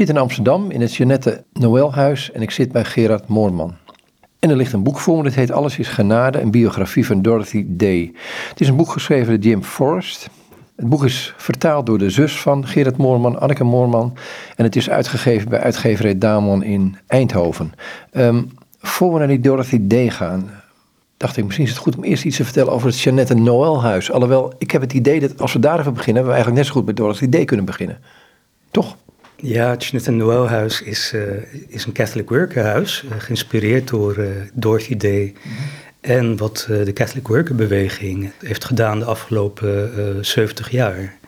zit in Amsterdam in het Jeannette Noëlhuis en ik zit bij Gerard Moorman. En er ligt een boek voor me, dat heet Alles is Genade, een biografie van Dorothy Day. Het is een boek geschreven door Jim Forrest. Het boek is vertaald door de zus van Gerard Moorman, Anneke Moorman. En het is uitgegeven bij uitgeverij Damon in Eindhoven. Um, voor we naar die Dorothy Day gaan, dacht ik, misschien is het goed om eerst iets te vertellen over het Jeannette Noëlhuis. Alhoewel, ik heb het idee dat als we daar even beginnen, we eigenlijk net zo goed met Dorothy Day kunnen beginnen. Toch? Ja, het Jeannette Noëlhuis is, uh, is een Catholic workerhuis, uh, geïnspireerd door uh, Dorothy Day. En wat de Catholic Worker beweging heeft gedaan de afgelopen 70 jaar.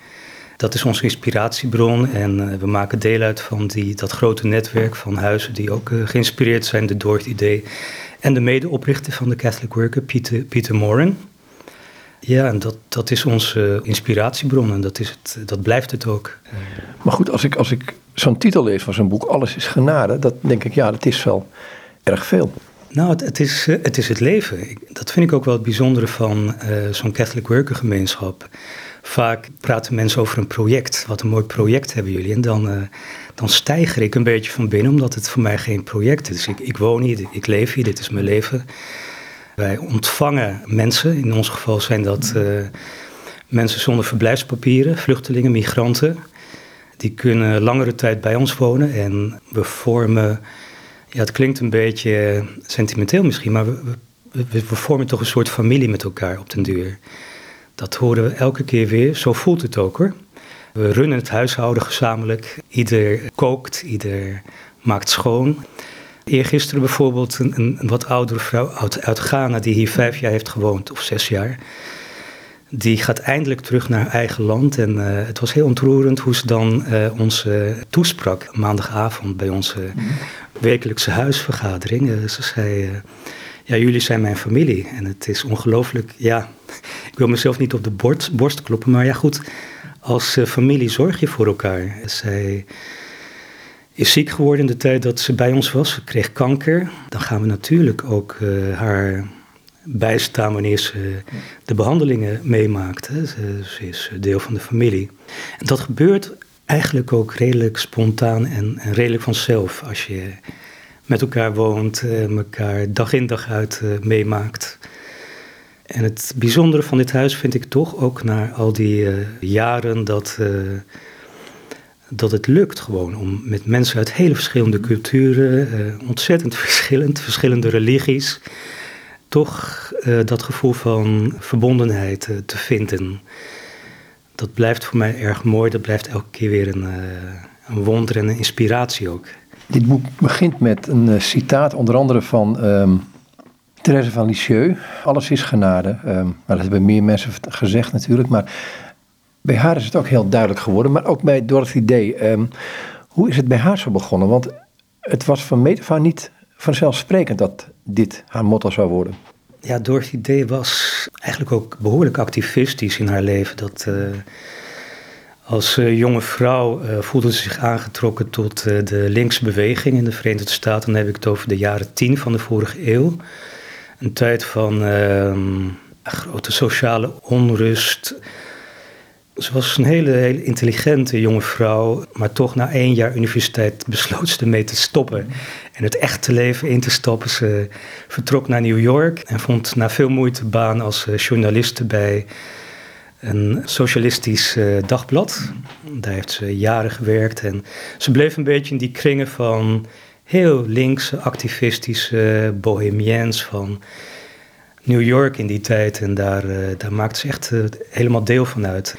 Dat is onze inspiratiebron en we maken deel uit van die, dat grote netwerk van huizen die ook geïnspireerd zijn door Dorothy Day. En de medeoprichter van de Catholic Worker, Pieter, Pieter Moran. Ja, en dat, dat is onze inspiratiebron en dat, is het, dat blijft het ook. Maar goed, als ik, als ik zo'n titel lees van zo'n boek, Alles is genade, dat denk ik, ja, dat is wel erg veel. Nou, het, het is, eh, het is het leven. Dat vind ik ook wel het bijzondere van uh, zo'n Catholic Worker gemeenschap. Vaak praten mensen over een project. Wat een mooi project hebben jullie. En dan, uh, dan stijger ik een beetje van binnen, omdat het voor mij geen project is. Ik, ik woon hier, ik leef hier, dit is mijn leven. Wij ontvangen mensen. In ons geval zijn dat uh, mensen zonder verblijfspapieren, vluchtelingen, migranten. Die kunnen langere tijd bij ons wonen en we vormen, ja, het klinkt een beetje sentimenteel misschien, maar we, we, we vormen toch een soort familie met elkaar op den duur. Dat horen we elke keer weer, zo voelt het ook hoor. We runnen het huishouden gezamenlijk. Ieder kookt, ieder maakt schoon. Eergisteren bijvoorbeeld een, een, wat oudere vrouw uit, uit, Ghana die hier vijf jaar heeft gewoond, of zes jaar. Die gaat eindelijk terug naar haar eigen land. En uh, het was heel ontroerend hoe ze dan uh, ons uh, toesprak maandagavond bij onze wekelijkse huisvergadering. ze zei, ja, jullie zijn mijn familie. En het is ongelooflijk, ja, ik wil mezelf niet op de borst, borst kloppen, maar ja goed, als familie zorg je voor elkaar. Zij ziek geworden in de tijd dat ze bij ons was. Ze kreeg kanker. Dan gaan we natuurlijk ook uh, haar bijstaan wanneer ze de behandelingen meemaakt. Ze, is deel van de familie. En dat gebeurt eigenlijk ook redelijk spontaan en, redelijk vanzelf als je met elkaar woont, uh, elkaar dag in dag uit meemaakt. En het bijzondere van dit huis vind ik toch ook na al die jaren dat dat het lukt gewoon om met mensen uit hele verschillende culturen, uh, ontzettend verschillend, verschillende religies, toch uh, dat gevoel van verbondenheid uh, te vinden. Dat blijft voor mij erg mooi, dat blijft elke keer weer een, een wonder en een inspiratie ook. Dit boek begint met een citaat onder andere van um, Therese van Lisieux. Alles is genade. Um, maar dat hebben meer mensen gezegd natuurlijk, maar bij haar is het ook heel duidelijk geworden, maar ook bij Dorothy Day. Um, hoe is het bij haar zo begonnen? Want het was van meet af niet vanzelfsprekend dat dit haar motto zou worden. Ja, Dorothy Day was eigenlijk ook behoorlijk activistisch in haar leven. Dat, uh, als uh, jonge vrouw uh, voelde ze zich aangetrokken tot de linkse beweging in de Verenigde Staten. Dan heb ik het over de jaren tien van de vorige eeuw. Een tijd van ehm, grote sociale onrust ze was een hele, hele intelligente jonge vrouw, maar toch na één jaar universiteit besloot ze ermee te stoppen en het echte leven in te stappen. Ze vertrok naar New York en vond na veel moeite baan als eh, journaliste bij een socialistisch uh, dagblad. Daar heeft ze jaren gewerkt en ze bleef een beetje in die kringen van heel linkse, activistische bohemiens van New York in die tijd. En daar, uh, daar maakte ze echt helemaal deel van uit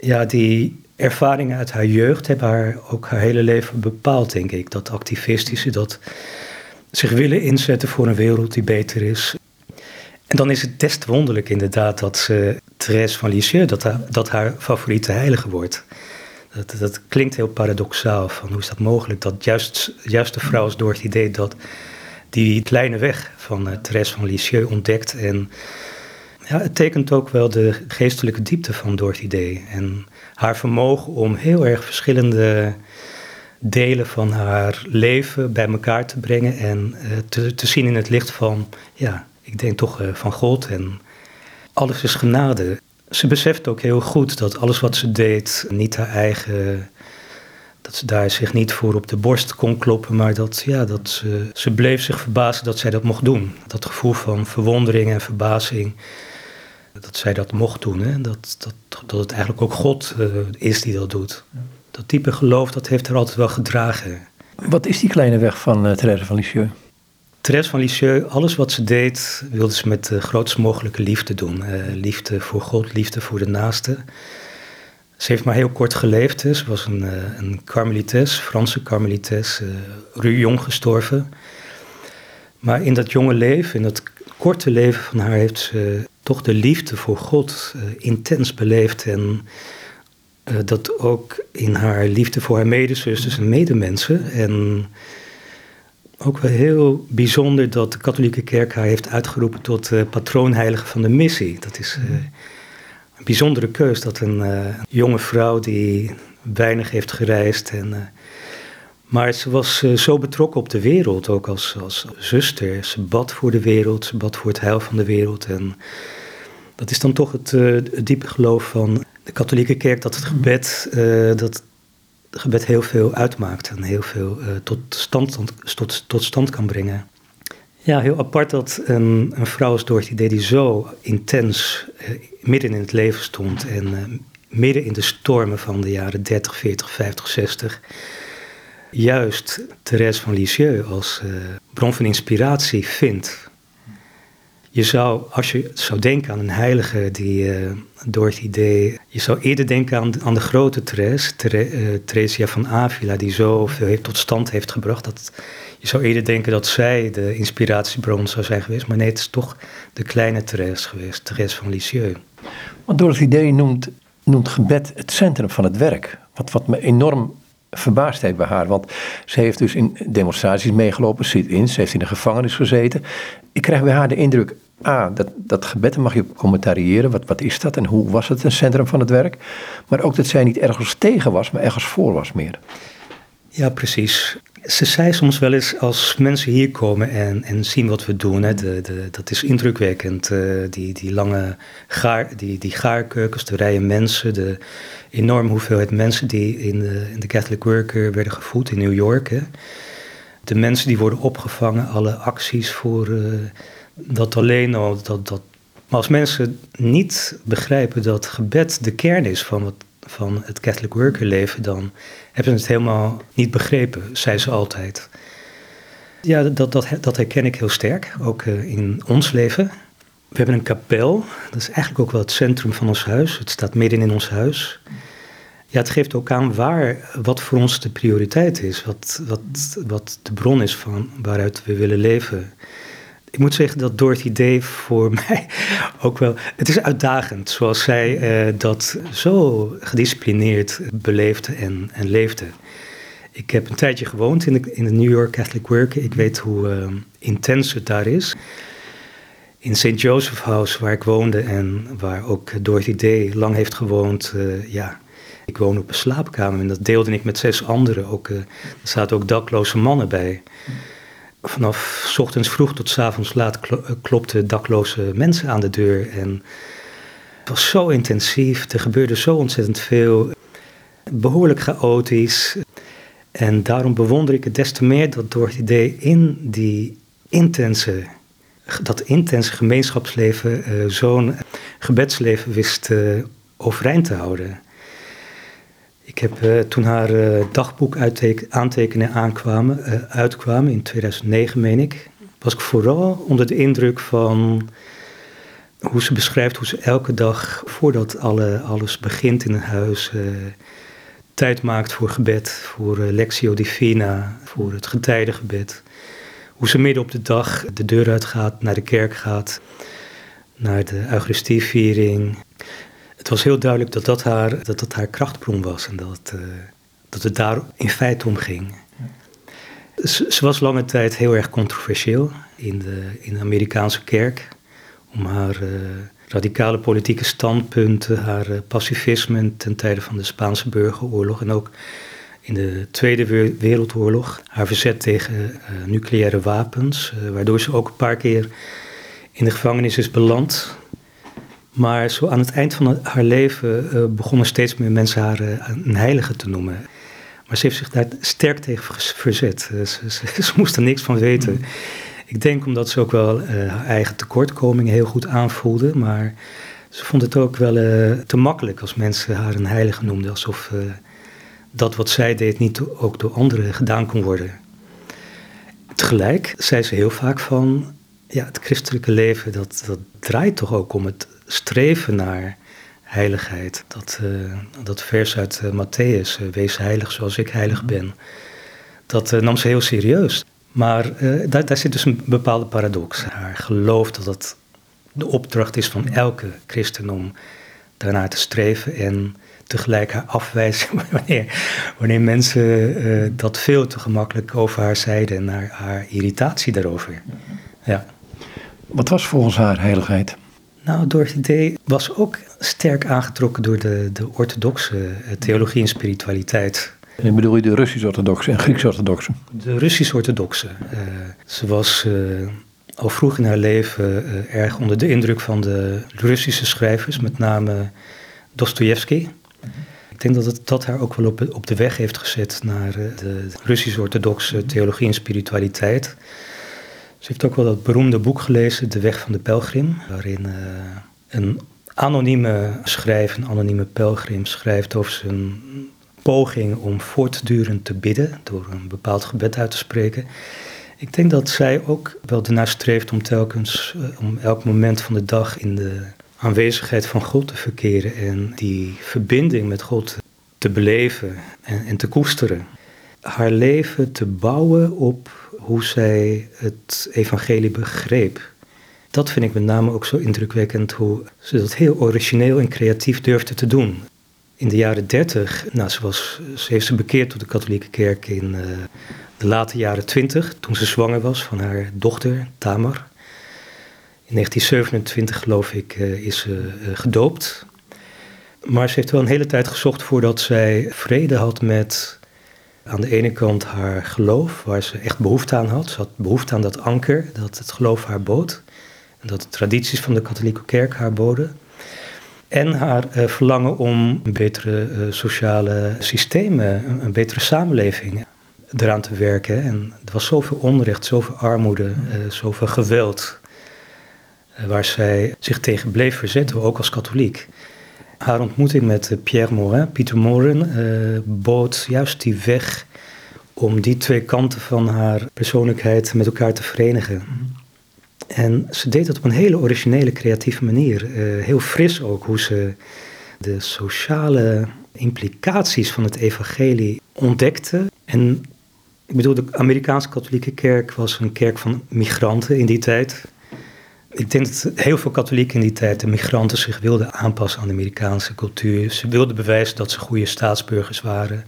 ja, die ervaringen uit haar jeugd hebben haar ook haar hele leven bepaald, denk ik. Dat activistische, dat zich willen inzetten voor een wereld die beter is. En dan is het best wonderlijk inderdaad dat ze van Lisieux, dat haar, dat haar favoriete heilige wordt. Dat, dat klinkt heel paradoxaal, van hoe is dat mogelijk? Dat juist, juist de vrouw als door het idee dat die kleine weg van uh, Therese van Lisieux ontdekt en ja, het tekent ook wel de geestelijke diepte van Dorothy Day. En haar vermogen om heel erg verschillende delen van haar leven bij elkaar te brengen en uh, te, te, zien in het licht van, ja, ik denk toch uh, van God en alles is genade. Ze beseft ook heel goed dat alles wat ze deed niet haar eigen dat ze daar zich niet voor op de borst kon kloppen, maar dat, ja, dat ze, ze bleef zich verbazen dat zij dat mocht doen. Dat gevoel van verwondering en verbazing, dat zij dat mocht doen. Hè? Dat, dat, dat het eigenlijk ook God uh, is die dat doet. Dat type geloof, dat heeft haar altijd wel gedragen. Wat is die kleine weg van uh, Therese van Lisieux? Therese van Lisieux, alles wat ze deed, wilde ze met de grootst mogelijke liefde doen. Uh, liefde voor God, liefde voor de naaste. Ze heeft maar heel kort geleefd. Ze was een, een karmelites, Franse karmelites, uh, jong gestorven. Maar in dat jonge leven, in dat korte leven van haar, heeft ze toch de liefde voor God uh, intens beleefd. En dat ook in haar liefde voor haar medezusters en medemensen. En ook wel heel bijzonder dat de katholieke kerk haar heeft uitgeroepen tot patroonheilige van de missie. Dat is een bijzondere keus dat een uh, jonge vrouw die weinig heeft gereisd. En, uh, maar ze was uh, zo betrokken op de wereld, ook als, als zuster. Ze bad voor de wereld, ze bad voor het heil van de wereld. En dat is dan toch het, het diepe geloof van de katholieke kerk dat het gebed, dat het gebed heel veel uitmaakt en heel veel tot, stand, tot, tot stand kan brengen. Ja, heel apart dat een, een vrouw als Dorothy Day die zo intens eh, midden in het leven stond en midden in de stormen van de jaren 30, 40, 50, 60 juist Thérèse van Lisieux als bron van inspiratie vindt. Je zou, als je zou denken aan een heilige die uh, Dorothy Day, je zou eerder denken aan, aan de grote Thérèse, Theresia van Avila, die zoveel tot stand heeft gebracht. Dat, je zou eerder denken dat zij de inspiratiebron zou zijn geweest, maar nee, het is toch de kleine Thérèse geweest, Thérèse van Lisieux. Want Dorothy Day noemt, noemt gebed het centrum van het werk. Wat, wat me enorm verbaasd heeft bij haar. Want ze heeft dus in demonstraties meegelopen, zit in, ze heeft in de gevangenis gezeten. Ik krijg bij haar de indruk, ah, dat, dat gebed mag je commentariëren. Wat, wat is dat en hoe was het een centrum van het werk? Maar ook dat zij niet ergens tegen was, maar ergens voor was meer. Ja, precies. Ze zei soms wel eens als mensen hier komen en, en zien wat we doen, hè, de, de, dat is indrukwekkend. Uh, die, die lange gaar, die, die gaarkeukens, de rijen mensen, de enorme hoeveelheid mensen die in de, in de Catholic Worker werden gevoed in New York. De mensen die worden opgevangen, alle acties voor uh, dat alleen al. Dat, dat. Maar als mensen niet begrijpen dat gebed de kern is van wat van het Catholic worker leven, dan hebben ze het helemaal niet begrepen, zei ze altijd. Ja, dat, dat, dat herken ik heel sterk, ook uh, in ons leven. We hebben een kapel, dat is eigenlijk ook wel het centrum van ons huis. Het staat midden in ons huis. Ja, het geeft ook aan waar, wat voor ons de prioriteit is, wat, wat, wat de bron is van waaruit we willen leven ik moet zeggen dat Dorothy Day voor mij ook wel. Het is uitdagend zoals zij uh, dat zo gedisciplineerd beleefde en, en leefde. Ik heb een tijdje gewoond in de, in New York Catholic Work. Ik weet hoe uh, intens het daar is. In St. Joseph House, waar ik woonde en waar ook Dorothy Day lang heeft gewoond, uh, ja. Ik woon op een slaapkamer en dat deelde ik met zes anderen. Ook, er zaten ook dakloze mannen bij vanaf ochtends vroeg tot avonds laat eh, klopten dakloze mensen aan de deur. En het was zo intensief, er gebeurde zo ontzettend veel. Behoorlijk chaotisch. En daarom bewonder ik het des te meer dat door het idee in die intense, dat intense gemeenschapsleven uh, zo'n gebedsleven wist uh, overeind te houden. Ik heb uh, toen haar uh, dagboek aantekeningen aankwamen, uh, uitkwamen in 2009, meen ik, was ik vooral onder de indruk van hoe ze beschrijft hoe ze elke dag, voordat alle, alles begint in een huis, tijd maakt voor gebed, voor Lectio Divina, voor het getijdengebed. Hoe ze midden op de dag de deur uitgaat, naar de kerk gaat, naar de Eucharistieviering, het was heel duidelijk dat dat haar, dat dat haar krachtbron was en dat, uh, dat het daar in feite om ging. Ze, was lange tijd heel erg controversieel in de, in de Amerikaanse kerk. Om haar uh, radicale politieke standpunten, haar uh, pacifisme ten tijde van de Spaanse burgeroorlog en ook in de Tweede Wereldoorlog. Haar verzet tegen nucleaire wapens, waardoor ze ook een paar keer in de gevangenis is beland maar zo aan het eind van haar leven uh, begonnen steeds meer mensen haar uh, een heilige te noemen. Maar ze heeft zich daar sterk tegen verzet. Ze, ze, ze moest er niks van weten. Mm. Ik denk omdat ze ook wel haar eigen tekortkomingen heel goed aanvoelde. Maar ze vond het ook wel te makkelijk als mensen haar een heilige noemden. Alsof dat wat zij deed niet ook door anderen gedaan kon worden. Tegelijk zei ze heel vaak van, ja, het christelijke leven, dat, dat draait toch ook om het streven naar heiligheid. Dat, uh, dat vers uit uh, Matthäus, uh, wees heilig zoals ik heilig ben, dat nam ze heel serieus. Maar daar, daar zit dus een bepaalde paradox. Haar geloof dat het de opdracht is van elke christen om daarnaar te streven en tegelijk haar afwijzen wanneer, wanneer mensen dat veel te gemakkelijk over haar zeiden en haar, haar irritatie daarover. Ja. Wat was volgens haar heiligheid? Nou, Dorothy Day was ook sterk aangetrokken door de, de orthodoxe eh, theologie en spiritualiteit. En bedoel je de Russisch-orthodoxe en Grieks-orthodoxe? De Russisch-orthodoxe. Uh, ze was uh, al vroeg in haar leven uh, erg onder de indruk van de Russische schrijvers, met name Dostoevsky. Ik denk dat het dat haar ook wel op, op de weg heeft gezet naar eh, de Russisch-orthodoxe theologie en spiritualiteit. Ze heeft ook wel dat beroemde boek gelezen, De Weg van de Pelgrim, waarin uh, een anonieme schrijver, een anonieme pelgrim, schrijft over zijn poging om voortdurend te bidden, door een bepaald gebed uit te spreken. Ik denk dat zij ook wel ernaar streeft om telkens, uh, om elk moment van de dag in de aanwezigheid van God te verkeren en die verbinding met God te beleven en, en te koesteren. Haar leven te bouwen op hoe zij het evangelie begreep. Dat vind ik met name ook zo indrukwekkend, hoe ze dat heel origineel en creatief durfde te doen. In de jaren dertig, nou, ze, was, ze heeft ze bekeerd tot de katholieke kerk in uh, de late jaren twintig, toen ze zwanger was van haar dochter Tamar. In 1927 geloof ik uh, is ze uh, gedoopt. Maar ze heeft wel een hele tijd gezocht voordat zij vrede had met aan de ene kant haar geloof, waar ze echt behoefte aan had. Ze had behoefte aan dat anker, dat het geloof haar bood. En dat de tradities van de katholieke kerk haar boden. En haar uh, verlangen om betere uh, sociale systemen, een, betere samenleving eraan te werken. En er was zoveel onrecht, zoveel armoede, uh, zoveel geweld. waar zij zich tegen bleef verzetten, ook als katholiek. Haar ontmoeting met Pierre Morin, Pieter Morin, bood juist die weg om die twee kanten van haar persoonlijkheid met elkaar te verenigen. En ze deed dat op een hele originele, creatieve manier. Uh, heel fris ook, hoe ze de sociale implicaties van het evangelie ontdekte. En ik bedoel, de Amerikaanse katholieke kerk was een kerk van migranten in die tijd. Ik denk dat heel veel katholieken in die tijd, de migranten, zich wilden aanpassen aan de Amerikaanse cultuur. Ze wilden bewijzen dat ze goede staatsburgers waren.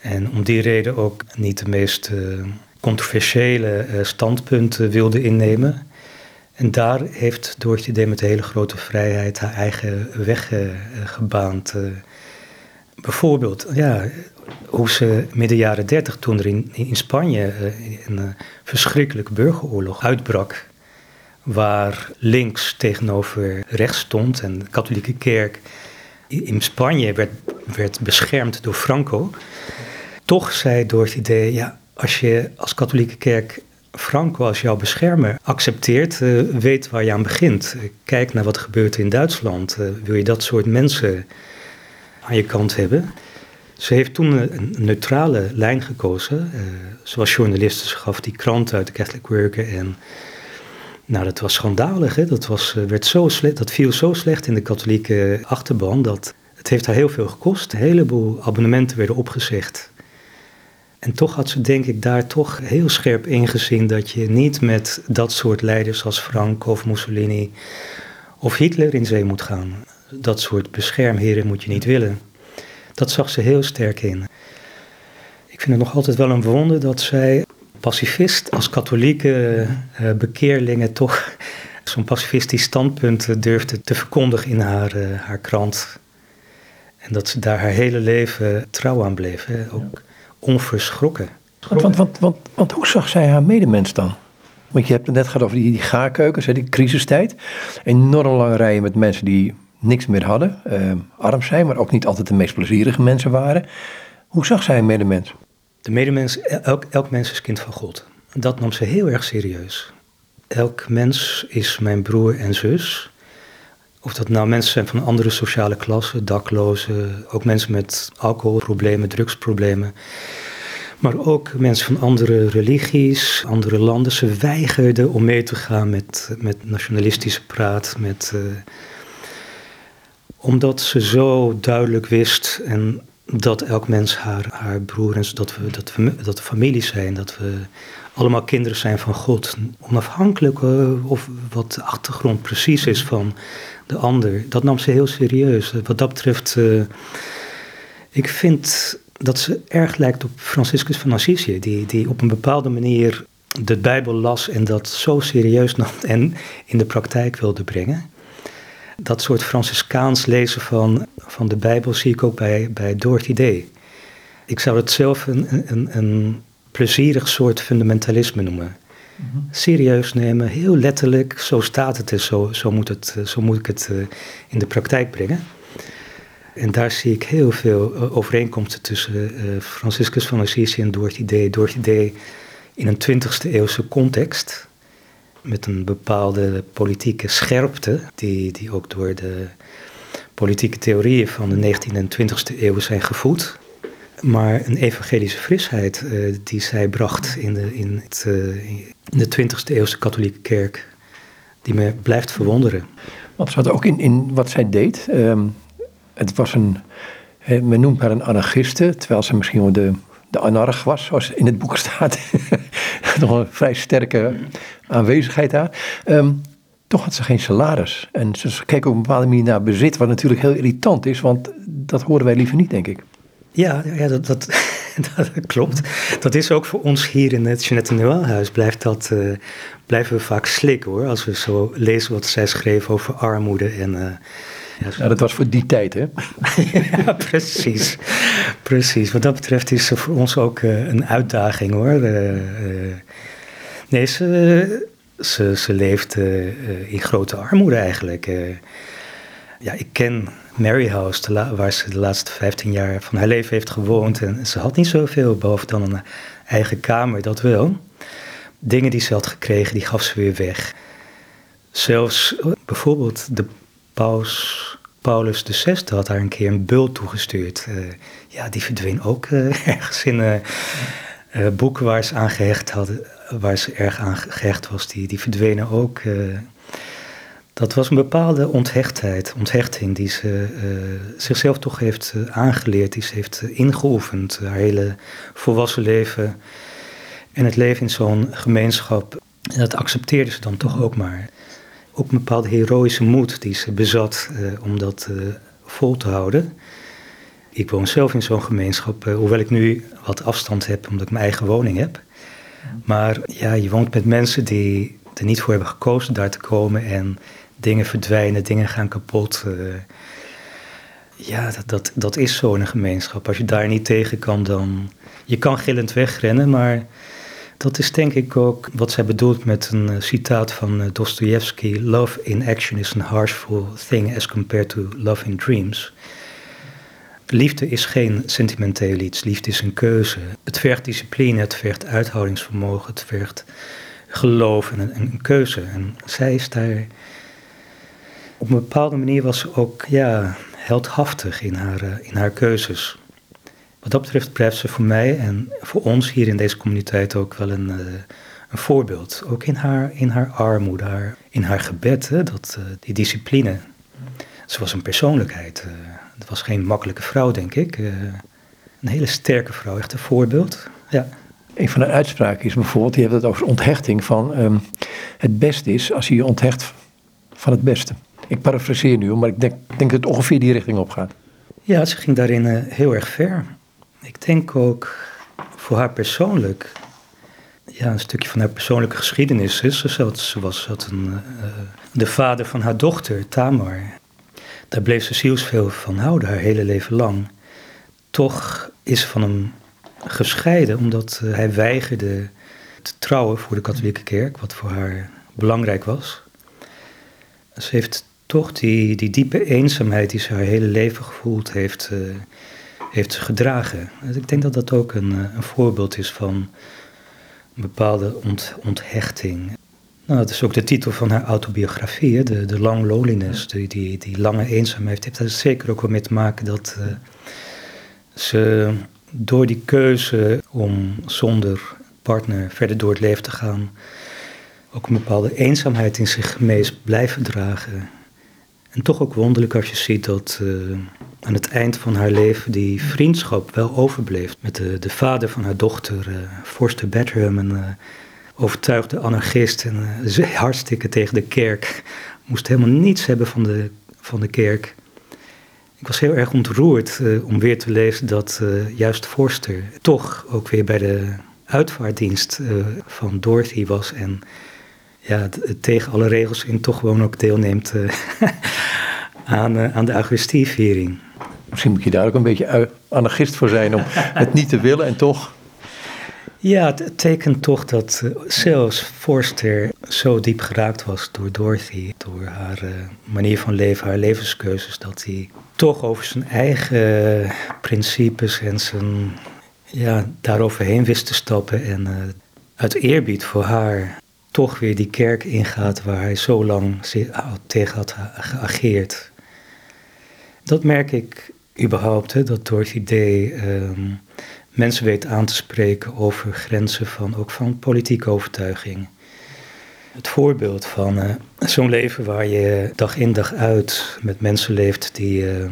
En om die reden ook niet de meest uh, controversiële uh, standpunten wilden innemen. En daar heeft Doortje D met hele grote vrijheid haar eigen weg uh, gebaand. bijvoorbeeld, ja, hoe ze midden jaren dertig, toen er in, in Spanje een verschrikkelijke burgeroorlog uitbrak, waar links tegenover rechts stond en de katholieke kerk in Spanje werd, werd beschermd door Franco. Toch zei door het idee, ja, als je als katholieke kerk Franco als jouw beschermer accepteert, uh, weet waar je aan begint. kijk naar wat er gebeurt in Duitsland. Uh, wil je dat soort mensen aan je kant hebben? Ze heeft toen een neutrale lijn gekozen. Uh, ze was journaliste, ze gaf die krant uit, de Catholic Worker. En nou, dat was schandalig. Hè? Dat, was, werd zo slecht, dat viel zo slecht in de katholieke achterban dat het heeft haar heel veel gekost. Een heleboel abonnementen werden opgezegd. En toch had ze denk ik daar toch heel scherp ingezien dat je niet met dat soort leiders als Frank of Mussolini of Hitler in zee moet gaan. Dat soort beschermheren moet je niet willen. Dat zag ze heel sterk in. Ik vind het nog altijd wel een wonder dat zij pacifist als katholieke uh, bekeerlingen toch zo'n pacifistisch standpunt durfde te verkondigen in haar, uh, haar krant. En dat ze daar haar hele leven trouw aan bleef. Hè. Ook, onverschrokken. Want, want, want, want, want hoe zag zij haar medemens dan? Want je hebt het net gehad over die, die gaarkeukens, hè, die crisistijd. Enorm lange rijen met mensen die niks meer hadden, eh, arm zijn, maar ook niet altijd de meest plezierige mensen waren. Hoe zag zij een medemens? De medemens, elk, elk mens is kind van God. Dat nam ze heel erg serieus. Elk mens is mijn broer en zus. Of dat nou mensen zijn van een andere sociale klasse, daklozen, ook mensen met alcoholproblemen, drugsproblemen. Maar ook mensen van andere religies, andere landen. Ze weigerden om mee te gaan met, met nationalistische praat. Met, uh, omdat ze zo duidelijk wist en dat elk mens haar, haar broer en dat we, dat, we, dat we familie zijn. Dat we allemaal kinderen zijn van God. Onafhankelijk uh, of wat de achtergrond precies is van de ander. Dat nam ze heel serieus. Wat dat betreft, uh, ik vind dat ze erg lijkt op Franciscus van Assisi, die, die op een bepaalde manier de Bijbel las en dat zo serieus nam en in de praktijk wilde brengen. Dat soort Franciscaans lezen van, van de Bijbel zie ik ook bij, bij Dorothy Day. Ik zou het zelf een, een, een plezierig soort fundamentalisme noemen. Mhm. Serieus nemen, heel letterlijk, zo staat het en zo, zo, moet, het, zo moet ik het uh, in de praktijk brengen. En daar zie ik heel veel eh, overeenkomsten tussen uh, Franciscus van Assisi en Dorothy Day. Dorothy Day in een 20e eeuwse context, met een bepaalde politieke scherpte, die, die ook door de politieke theorieën van de 19e en 20e eeuw zijn gevoed. Maar een evangelische frisheid uh, die zij bracht in de, in, het, uh, in de 20e eeuwse katholieke kerk, die me blijft verwonderen. Want had ook in, in wat zij deed. Um het was een, men noemt haar een anarchiste, terwijl ze misschien wel de, de anarch was, zoals in het boek staat. Nog een vrij sterke aanwezigheid daar. Ehm, toch had ze geen salaris. En ze keek op een bepaalde manier naar bezit, wat natuurlijk heel irritant is, want dat horen wij liever niet, denk ik. Ja, ja dat, dat, dat klopt. Dat is ook voor ons hier in het Jeanette Noëlhuis. Blijft dat, uh, blijven we vaak slikken hoor. Als we zo lezen wat zij schreef over armoede en uh, ja, dat was voor die tijd, hè? ja, precies. Precies. Wat dat betreft is ze voor ons ook uh, een uitdaging, hoor. Uh, uh, nee, ze, ze, ze leeft in grote armoede eigenlijk. ja, ik ken Mary House, waar ze de laatste 15 jaar van haar leven heeft gewoond. En ze had niet zoveel, behalve dan een eigen kamer, dat wel. Dingen die ze had gekregen, die gaf ze weer weg. Zelfs bijvoorbeeld de paus Paulus VI had haar een keer een bult toegestuurd. Ja, die verdween ook ergens in uh, boeken waar ze aan gehecht hadden, waar ze erg aan gehecht was. Die, die verdwenen ook. dat was een bepaalde onthechtheid, onthechting die ze zichzelf toch heeft aangeleerd, die ze heeft ingeoefend. Haar hele volwassen leven en het leven in zo'n gemeenschap. En dat accepteerde ze dan toch ook maar ook een bepaalde heroïsche moed die ze bezat om dat vol te houden. Ik woon zelf in zo'n gemeenschap, uh, hoewel ik nu wat afstand heb omdat ik mijn eigen woning heb. Maar ja, je woont met mensen die er niet voor hebben gekozen daar te komen en dingen verdwijnen, dingen gaan kapot. ja, dat, dat, dat is zo in een gemeenschap. Als je daar niet tegen kan, dan. Je kan gillend wegrennen, maar dat is denk ik ook wat zij bedoelt met een uh, citaat van Dostoevsky: Love in action is a harshful thing as compared to love in dreams. Liefde is geen sentimenteel iets, liefde is een keuze. Het vergt discipline, het vergt uithoudingsvermogen, het vergt geloof en een, keuze. En zij is daar. Op een bepaalde manier was ze ook ja, heldhaftig in haar, uh, in haar keuzes. Wat dat betreft blijft ze voor mij en voor ons hier in deze communiteit ook wel een, uh, een voorbeeld. Ook in haar, in haar armoede, haar, in haar gebed, dat, uh, die discipline. Ze was een persoonlijkheid. Het was geen makkelijke vrouw, denk ik. een hele sterke vrouw, echt een voorbeeld. Ja. Een van de uitspraken is bijvoorbeeld, je hebt het over onthechting van um, het beste is als je je onthecht van het beste. Ik parafraseer nu, maar ik denk, denk dat het ongeveer die richting op gaat. Ja, ze ging daarin heel erg ver. Ik denk ook voor haar persoonlijk, ja, een stukje van haar persoonlijke geschiedenis is. Ze, ze was een, uh, de vader van haar dochter, Tamar. Daar bleef ze zielsveel van houden, haar hele leven lang. Toch is ze van hem gescheiden, omdat uh, hij weigerde te trouwen voor de katholieke kerk, wat voor haar belangrijk was. Ze heeft toch die, die diepe eenzaamheid die ze haar hele leven gevoeld heeft, uh, heeft gedragen. Dus ik denk dat dat ook een, een voorbeeld is van een bepaalde onthechting. Nou, dat is ook de titel van haar autobiografie, de, de Long Loneliness, die, die, die lange eenzaamheid. Heeft er zeker ook wel mee te maken dat uh, ze door die keuze om zonder partner verder door het leven te gaan, ook een bepaalde eenzaamheid in zich mee blijven dragen. En toch ook wonderlijk als je ziet dat uh, aan het eind van haar leven die vriendschap wel overbleef met de, de vader van haar dochter, uh, Forster Bedham, uh, overtuigde anarchist en uh, hartstikke tegen de kerk. Moest helemaal niets hebben van de, van de kerk. Ik was heel erg ontroerd om weer te lezen dat juist Forster toch ook weer bij de uitvaartdienst van Dorothy was en ja, tegen alle regels in toch gewoon ook deelneemt aan, aan de Eucharistieviering. Misschien moet je daar ook een beetje anarchist voor zijn om het niet te willen en toch. Ja, het tekent toch dat zelfs Forster zo diep geraakt was door Dorothy, door haar uh, manier van leven, haar levenskeuzes, dat hij toch over zijn eigen principes en zijn, ja, daaroverheen wist te stappen en uh, uit eerbied voor haar toch weer die kerk ingaat waar hij zo lang tegen had geageerd. Dat merk ik überhaupt, hè, dat Dorothy Day um, mensen weet aan te spreken over grenzen van, ook van politieke overtuiging. Het voorbeeld van uh, zo'n leven waar je dag in dag uit met mensen leeft die, uh,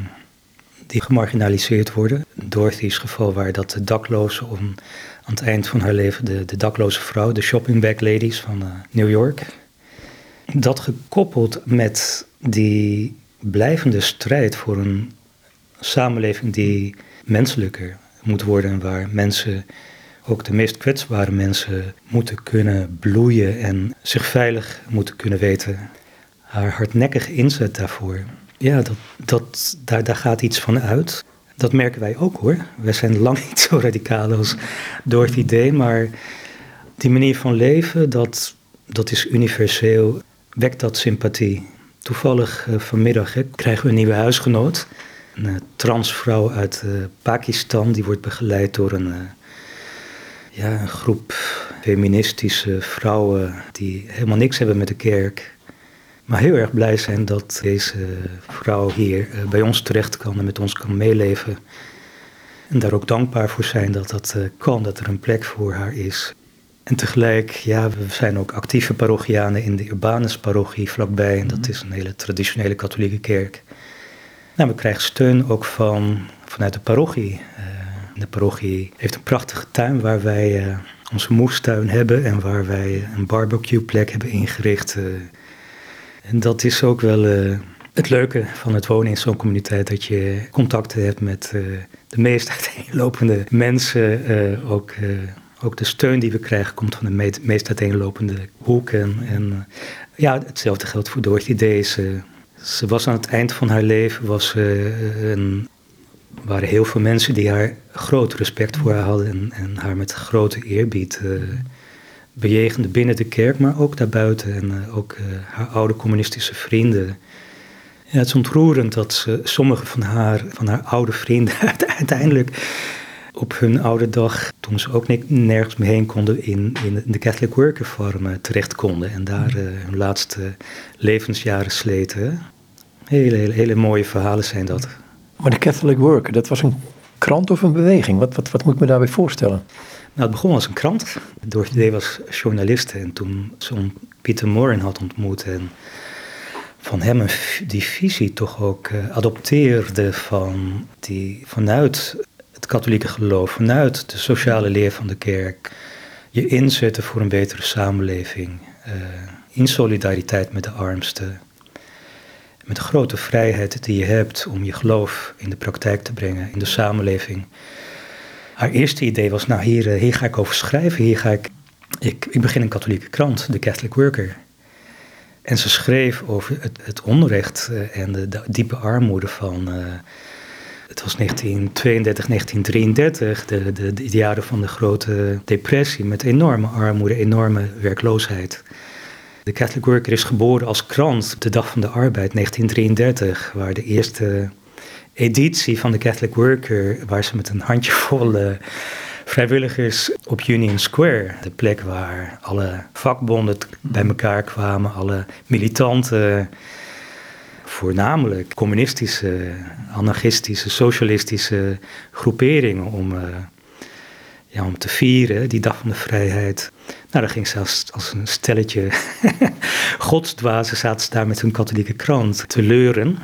die gemarginaliseerd worden. Dorothy's geval waar dat de daklozen om, aan het eind van haar leven, de, de dakloze vrouw, de shopping bag ladies van uh, New York. Dat gekoppeld met die blijvende strijd voor een samenleving die menselijker moet worden en waar mensen, ook de meest kwetsbare mensen, moeten kunnen bloeien en zich veilig moeten kunnen weten. Haar hardnekkige inzet daarvoor, ja, dat, dat, daar, daar gaat iets van uit. Dat merken wij ook hoor. Wij zijn lang niet zo radicaal als door het idee, maar die manier van leven, dat, dat is universeel, wekt dat sympathie. Toevallig uh, vanmiddag krijgen we een nieuwe huisgenoot. Een uh, transvrouw uit uh, Pakistan, die wordt begeleid door een, ja, een groep feministische vrouwen die helemaal niks hebben met de kerk. Maar heel erg blij zijn dat deze vrouw hier bij ons terecht kan en met ons kan meeleven. En daar ook dankbaar voor zijn dat dat kan, dat er een plek voor haar is. En tegelijk, ja, we zijn ook actieve parochianen in de Urbanus-parochie vlakbij. En dat mhm. is een hele traditionele katholieke kerk. Nou, we krijgen steun ook van, vanuit de parochie. Uh, de parochie heeft een prachtige tuin waar wij uh, onze moestuin hebben en waar wij een barbecueplek hebben ingericht. Uh, en dat is ook wel het leuke van het wonen in zo'n communiteit, dat je contacten hebt met de meest uiteenlopende mensen, ook ook de steun die we krijgen komt van de meest uiteenlopende hoeken. En ja, hetzelfde geldt voor Dorothy Deze. Ze was aan het eind van haar leven, was, uh, een, waren heel veel mensen die haar groot respect voor haar hadden en, en haar met grote eerbied uh, bejegenden binnen de kerk, maar ook daarbuiten. En uh, ook haar oude communistische vrienden. Ja, het is ontroerend dat ze, sommige van haar, van haar oude vrienden uiteindelijk op hun oude dag, toen ze ook nergens meer heen konden, in, in de Catholic Worker Farm eh, terecht konden. En daar hun laatste levensjaren sleten. Hele, hele, hele mooie verhalen zijn dat. Maar de Catholic Worker, dat was een krant of een beweging? Wat, wat, wat moet ik me daarbij voorstellen? Nou, het begon als een krant. Dorothy was journaliste en toen ze Pieter Morin had ontmoet en van hem die visie toch ook uh, adopteerde van die vanuit het katholieke geloof, vanuit de sociale leer van de kerk, je inzetten voor een betere samenleving, uh, in solidariteit met de armsten, met de grote vrijheid die je hebt om je geloof in de praktijk te brengen, in de samenleving. Haar eerste idee was, nou hier, eh, hier ga ik over schrijven, hier ga ik, ik, ik begin een katholieke krant, de Catholic Worker. En ze schreef over het, het onrecht eh, en de, diepe armoede van het was 1932, 1933, de, de, de, jaren van de grote depressie met enorme armoede, enorme werkloosheid. De Catholic Worker is geboren als krant de Dag van de Arbeid 1933, waar de eerste editie van de Catholic Worker, waar ze met een handjevol uh, vrijwilligers op Union Square, de plek waar alle vakbonden bij elkaar kwamen, alle militanten, voornamelijk communistische, anarchistische, socialistische groeperingen om, uh, ja, om te vieren, die dag van de vrijheid. Nou, daar ging zelfs als een stelletje godsdwazen zaten ze daar met hun katholieke krant te leuren.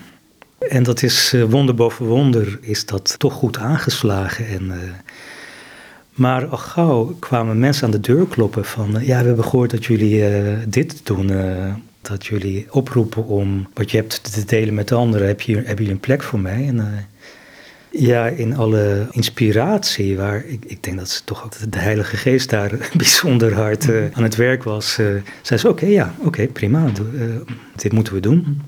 En dat is uh, wonder boven wonder, is dat toch goed aangeslagen. En, uh, maar al gauw kwamen mensen aan de deur kloppen van... Uh, ja, we hebben gehoord dat jullie dit doen. dat jullie oproepen om wat je hebt te delen met anderen. Heb je, hebben jullie een plek voor mij? En ja, in alle inspiratie, waar ik, ik denk dat ze toch ook de Heilige Geest daar bijzonder hard aan het werk was. zei ze, oké, ja, oké, prima, dit moeten we doen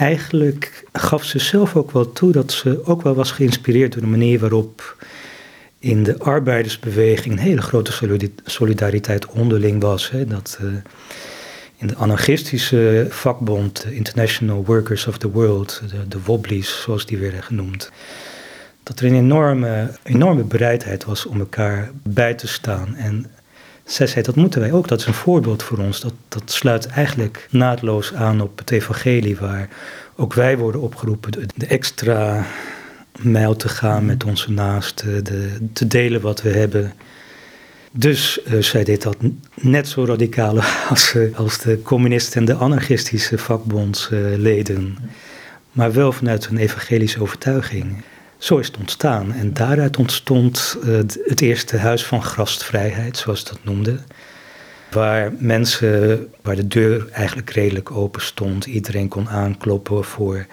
eigenlijk gaf ze zelf ook wel toe dat ze ook wel was geïnspireerd door de manier waarop in de arbeidersbeweging een hele grote solidariteit onderling was. Hè. Dat in de anarchistische vakbond, de International Workers of the World, de, de Wobblies zoals die werden genoemd, dat er een enorme, enorme bereidheid was om elkaar bij te staan. En zij zei, dat moeten wij ook, dat is een voorbeeld voor ons. Dat, dat sluit eigenlijk naadloos aan op het evangelie, waar ook wij worden opgeroepen de, extra mijl te gaan met onze naasten, de, te delen wat we hebben. Dus uh, zij deed dat net zo radicaal als, uh, als de communisten en de anarchistische vakbondsleden. maar wel vanuit een evangelische overtuiging. Zo is het ontstaan. En daaruit ontstond uh, het eerste huis van gastvrijheid, zoals ze dat noemden. Waar mensen, waar de deur eigenlijk redelijk open stond. Iedereen kon aankloppen voor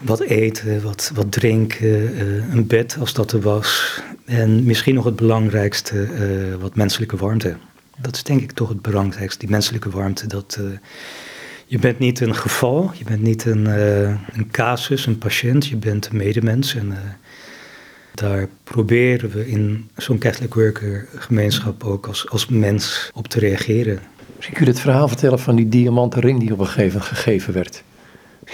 wat eten, wat, wat drinken, uh, een bed als dat er was. En misschien nog het belangrijkste, uh, wat menselijke warmte. Dat is denk ik toch het belangrijkste, die menselijke warmte. Dat, je bent niet een geval, je bent niet een, een casus, een patiënt, je bent een medemens. En daar proberen we in zo'n Catholic Worker gemeenschap ook als, als mens op te reageren. Misschien kun je het verhaal vertellen van die diamanten ring die op een gegeven moment gegeven werd.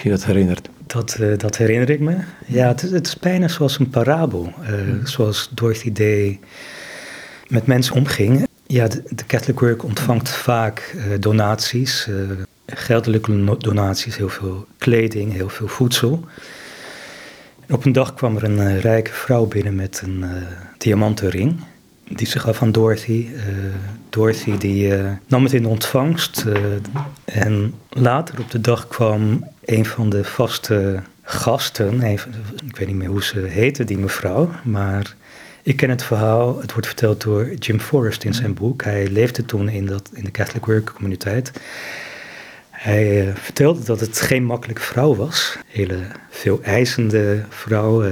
Je dat herinnert. Dat, uh, dat herinner ik me. Ja, het, het, is bijna zoals een parabel. Mm. Zoals Dorothy Day met mensen omging. Ja, de, de Catholic Work ontvangt vaak donaties geldelijke donaties, heel veel kleding, heel veel voedsel. op een dag kwam er een uh, rijke vrouw binnen met een uh, diamanten ring. Die ze gaf aan Dorothy. Uh, Dorothy die, nam het in ontvangst. en later op de dag kwam een van de vaste gasten. Ik weet niet meer hoe ze heette, die mevrouw. Maar ik ken het verhaal. Het wordt verteld door Jim Forrest in zijn boek. Hij leefde toen in, dat, in de Catholic Work communiteit. Hij vertelde dat het geen makkelijke vrouw was. Hele veel eisende vrouw.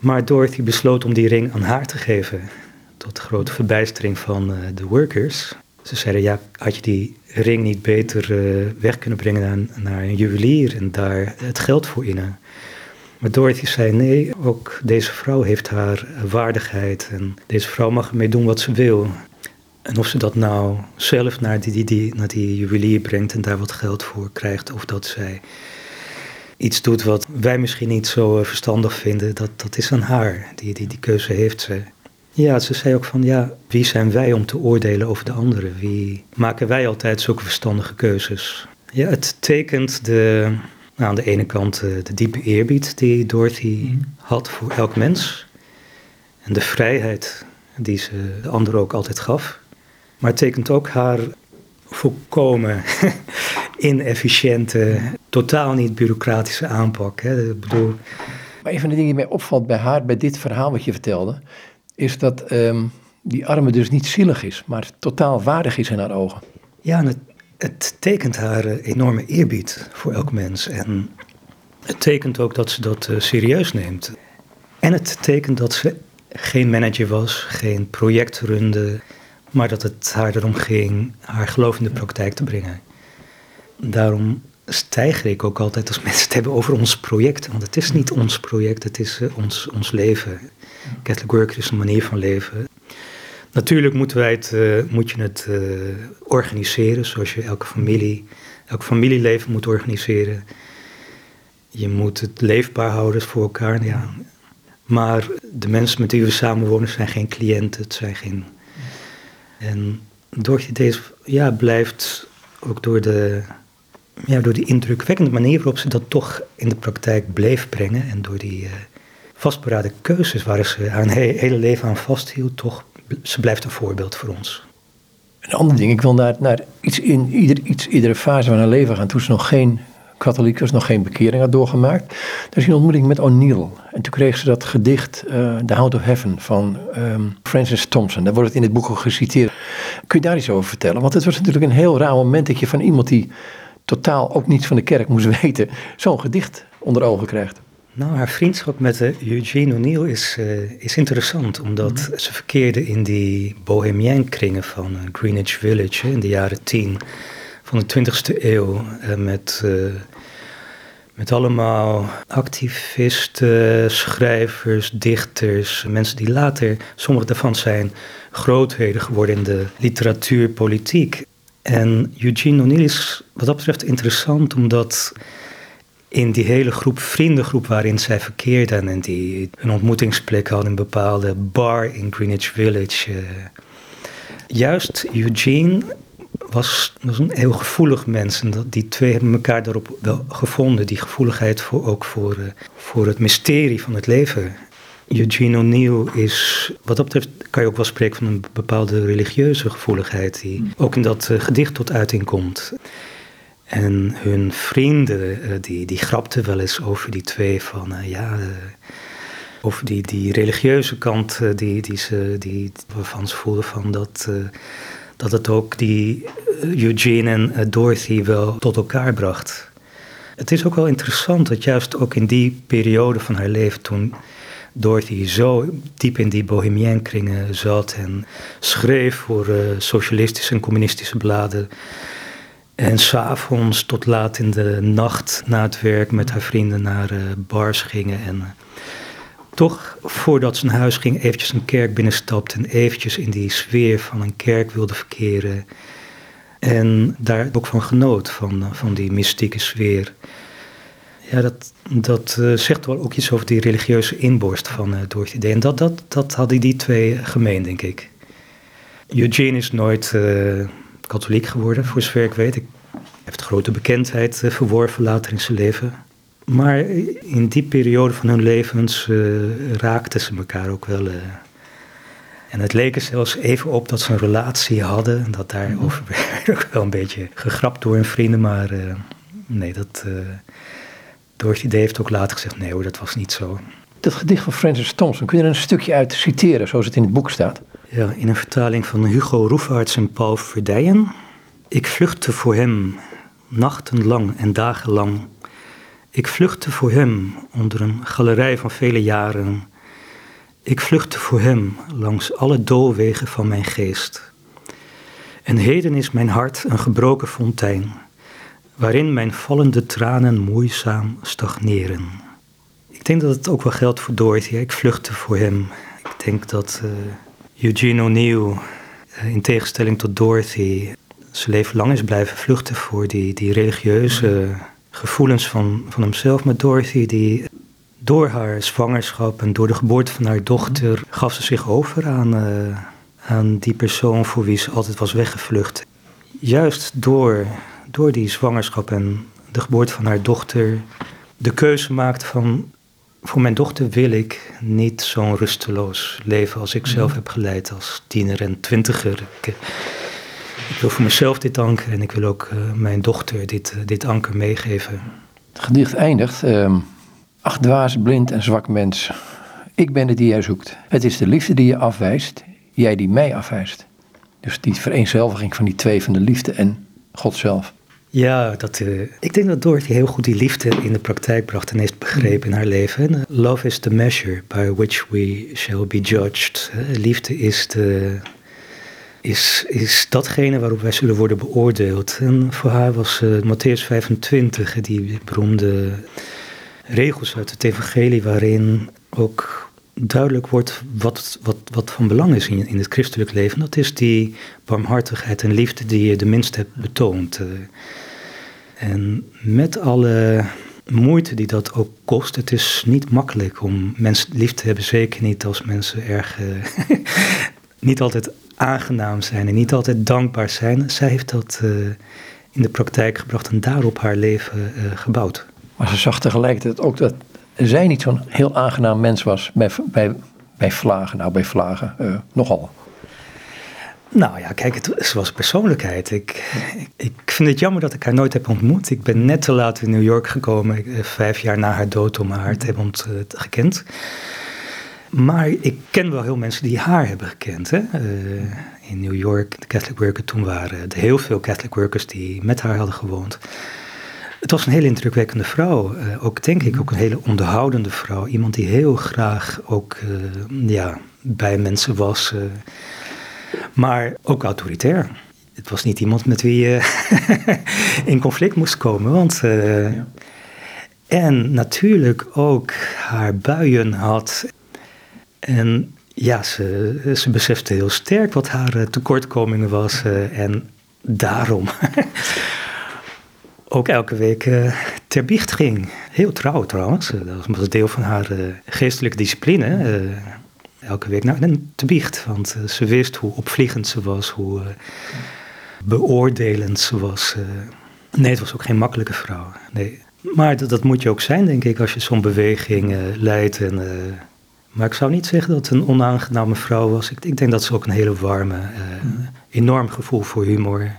Maar Dorothy besloot om die ring aan haar te geven. Tot grote verbijstering van uh, de workers. Ze zeiden, ja, had je die ring niet beter weg kunnen brengen naar, naar, een juwelier en daar het geld voor innen? Maar Dorothy zei, nee, ook deze vrouw heeft haar waardigheid en deze vrouw mag ermee doen wat ze wil. En of ze dat nou zelf naar die, die, die, naar die juwelier brengt en daar wat geld voor krijgt, of dat zij iets doet wat wij misschien niet zo eh, verstandig vinden, dat, dat is aan haar. Die, die, die keuze heeft ze. Ja, ze zei ook van ja, wie zijn wij om te oordelen over de anderen? Wie maken wij altijd zulke verstandige keuzes? Ja, het tekent de, nou, aan de ene kant de, eh, de diepe eerbied die Dorothy mhm. had voor elk mens. En de vrijheid die ze de ander ook altijd gaf. Maar het tekent ook haar volkomen inefficiënte, totaal niet bureaucratische aanpak. Hè. Ik bedoel... Maar een van de dingen die mij opvalt bij haar, bij dit verhaal wat je vertelde, is dat ehm, die arme dus niet zielig is, maar totaal waardig is in haar ogen. Ja, het, het, tekent haar eh, enorme eerbied voor elk mens. En het tekent ook dat ze dat uh, serieus neemt. En het tekent dat ze geen manager was, geen project runde, maar dat het haar erom ging haar geloof in de praktijk te brengen. Daarom stijger ik ook altijd als mensen het hebben over ons project. Want het is niet ons project, het is uh, ons, ons leven. Catholic Worker is een manier van leven. Natuurlijk moeten wij het, uh, moet je het uh, organiseren zoals je elke familie, elk familieleven moet organiseren. je moet het leefbaar houden voor elkaar. Ja. Maar de mensen met wie we samenwonen zijn geen cliënten, het zijn geen... En Dorothy deze ja, blijft ook door de, ja, door die indrukwekkende manier waarop ze dat toch in de praktijk bleef brengen en door die uh, vastberaden keuzes waar ze haar hele leven aan vasthield, toch, ze blijft een voorbeeld voor ons. Een ander ding, ik wil naar, naar iets in ieder, iets, iedere fase van haar leven gaan. Toen ze nog geen katholiek was, nog geen bekering had doorgemaakt. Daar is een ontmoeting met O'Neill. En toen kreeg ze dat gedicht uh, The Hound of Heaven van um, Francis Thompson. Daar wordt het in het boek ook geciteerd. Kun je daar iets over vertellen? Want het was natuurlijk een heel raar moment dat je van iemand die totaal ook niets van de kerk moest weten, zo'n gedicht onder ogen krijgt. Nou, haar vriendschap met uh, Eugene O'Neill is, uh, is interessant, omdat mhm. ze verkeerde in die bohemian kringen van uh, Greenwich Village in de jaren tien van de 20e eeuw. met, met allemaal activisten, schrijvers, dichters, mensen die later, sommige daarvan zijn grootheden geworden in de literatuur, politiek. En Eugene O'Neill is wat dat betreft interessant, omdat in die hele groep, vriendengroep waarin zij verkeerden en die een ontmoetingsplek hadden in een bepaalde bar in Greenwich Village. Uh, juist Eugene was, een heel gevoelig mens en dat, die twee hebben elkaar daarop wel gevonden, die gevoeligheid voor, ook voor, uh, voor het mysterie van het leven. Eugene O'Neill is, wat dat betreft kan je ook wel spreken van een bepaalde religieuze gevoeligheid die mm. ook in dat uh, gedicht tot uiting komt. En hun vrienden, uh, die, die grapten wel eens over die twee van, uh, ja, over die, die religieuze kant die, die ze, die, waarvan ze voelden van dat, dat het ook die Eugene en Dorothy wel tot elkaar bracht. Het is ook wel interessant dat juist ook in die periode van haar leven toen Dorothy zo diep in die bohemian kringen zat en schreef voor uh, socialistische en communistische bladen. En s'avonds tot laat in de nacht na het werk met haar vrienden naar uh, bars gingen. En uh, toch voordat ze naar huis ging eventjes een kerk binnenstapte en eventjes in die sfeer van een kerk wilde verkeren. En daar ook van genoot, van, van die mystieke sfeer. Ja, dat, dat uh, zegt wel ook iets over die religieuze inborst van uh, Dorothy Day. En dat, dat, dat hadden die twee gemeen, denk ik. Eugene is nooit uh, katholiek geworden, voor zover ik weet. Hij heeft grote bekendheid verworven later in zijn leven. Maar in die periode van hun levens raakten ze elkaar ook wel. en het leek er zelfs even op dat ze een relatie hadden. Dat daarover werd ook wel een beetje gegrapt door hun vrienden. Maar nee, dat Dorothy Day heeft ook later gezegd, nee hoor, dat was niet zo. Dat gedicht van Francis Thompson, kun je er een stukje uit citeren zoals het in het boek staat? Ja, in een vertaling van Hugo Roefaerts en Paul Verdijen. Ik vluchtte voor hem, nachtenlang en dagenlang. Ik vluchtte voor hem onder een galerij van vele jaren. Ik vluchtte voor hem langs alle doolwegen van mijn geest. En heden is mijn hart een gebroken fontein waarin mijn vallende tranen moeizaam stagneren. Ik denk dat het ook wel geldt voor Dorothy. Ik vluchtte voor hem. Ik denk dat uh, Eugene O'Neill, uh, in tegenstelling tot Dorothy, zijn leven lang is blijven vluchten voor die, die religieuze gevoelens van, van hemzelf. Maar Dorothy, die door haar zwangerschap en door de geboorte van haar dochter, gaf ze zich over aan, uh, aan die persoon voor wie ze altijd was weggevlucht. Juist door door die zwangerschap en de geboorte van haar dochter de keuze maakte van voor mijn dochter wil ik niet zo'n rusteloos leven als ik mhm. zelf heb geleid als tiener en twintiger. Ik, ik wil voor mezelf dit anker en ik wil ook uh, mijn dochter dit, uh, dit anker meegeven. Het gedicht eindigt. Uh, Ach, dwaas, blind en zwak mens. Ik ben het die jij zoekt. Het is de liefde die je afwijst, jij die mij afwijst. Dus die vereenzelviging van die twee, van de liefde en God zelf. Ja, dat, uh, ik denk dat Dorothy heel goed die liefde in de praktijk bracht en heeft begrepen in haar leven. Love is the measure by which we shall be judged. Liefde is, de, is, is datgene waarop wij zullen worden beoordeeld. En voor haar was uh, Matthäus 25, die beroemde regels uit het evangelie waarin ook duidelijk wordt wat, wat, wat van belang is in, in het christelijk leven. Dat is die barmhartigheid en liefde die je de minst hebt betoond. Uh, en met alle moeite die dat ook kost. Het is niet makkelijk om mensen lief te hebben, zeker niet als mensen erg eh, niet altijd aangenaam zijn en niet altijd dankbaar zijn. Zij heeft dat uh, in de praktijk gebracht en daarop haar leven gebouwd. Maar ze zag tegelijkertijd ook dat zij niet zo'n heel aangenaam mens was bij, bij, bij vlagen. Nou, bij vlagen nogal. Nou ja, kijk, het was persoonlijkheid. Ik, ik, vind het jammer dat ik haar nooit heb ontmoet. Ik ben net te laat in New York gekomen, eh, vijf jaar na haar dood, om haar te hebben ont, uh, gekend. Maar ik ken wel heel mensen die haar hebben gekend. Hè? In New York, de Catholic Workers, toen waren er heel veel Catholic Workers die met haar hadden gewoond. Het was een hele indrukwekkende vrouw. Uh, ook denk ik ook een hele onderhoudende vrouw. Iemand die heel graag ook ja, bij mensen was maar ook autoritair. Het was niet iemand met wie je in conflict moest komen. Want, ja. En natuurlijk ook haar buien had. En ja, ze, ze besefte heel sterk wat haar tekortkomingen was. En daarom ook elke week ter biecht ging. Heel trouw trouwens. Dat was deel van haar geestelijke discipline elke week naar een te biecht. Want uh, ze wist hoe opvliegend ze was, hoe uh, beoordelend ze was. Uh, nee, het was ook geen makkelijke vrouw. Nee. Maar dat, dat moet je ook zijn, denk ik, als je zo'n beweging leidt. En, maar ik zou niet zeggen dat het een onaangename vrouw was. Ik, ik denk dat ze ook een hele warme, enorm gevoel voor humor.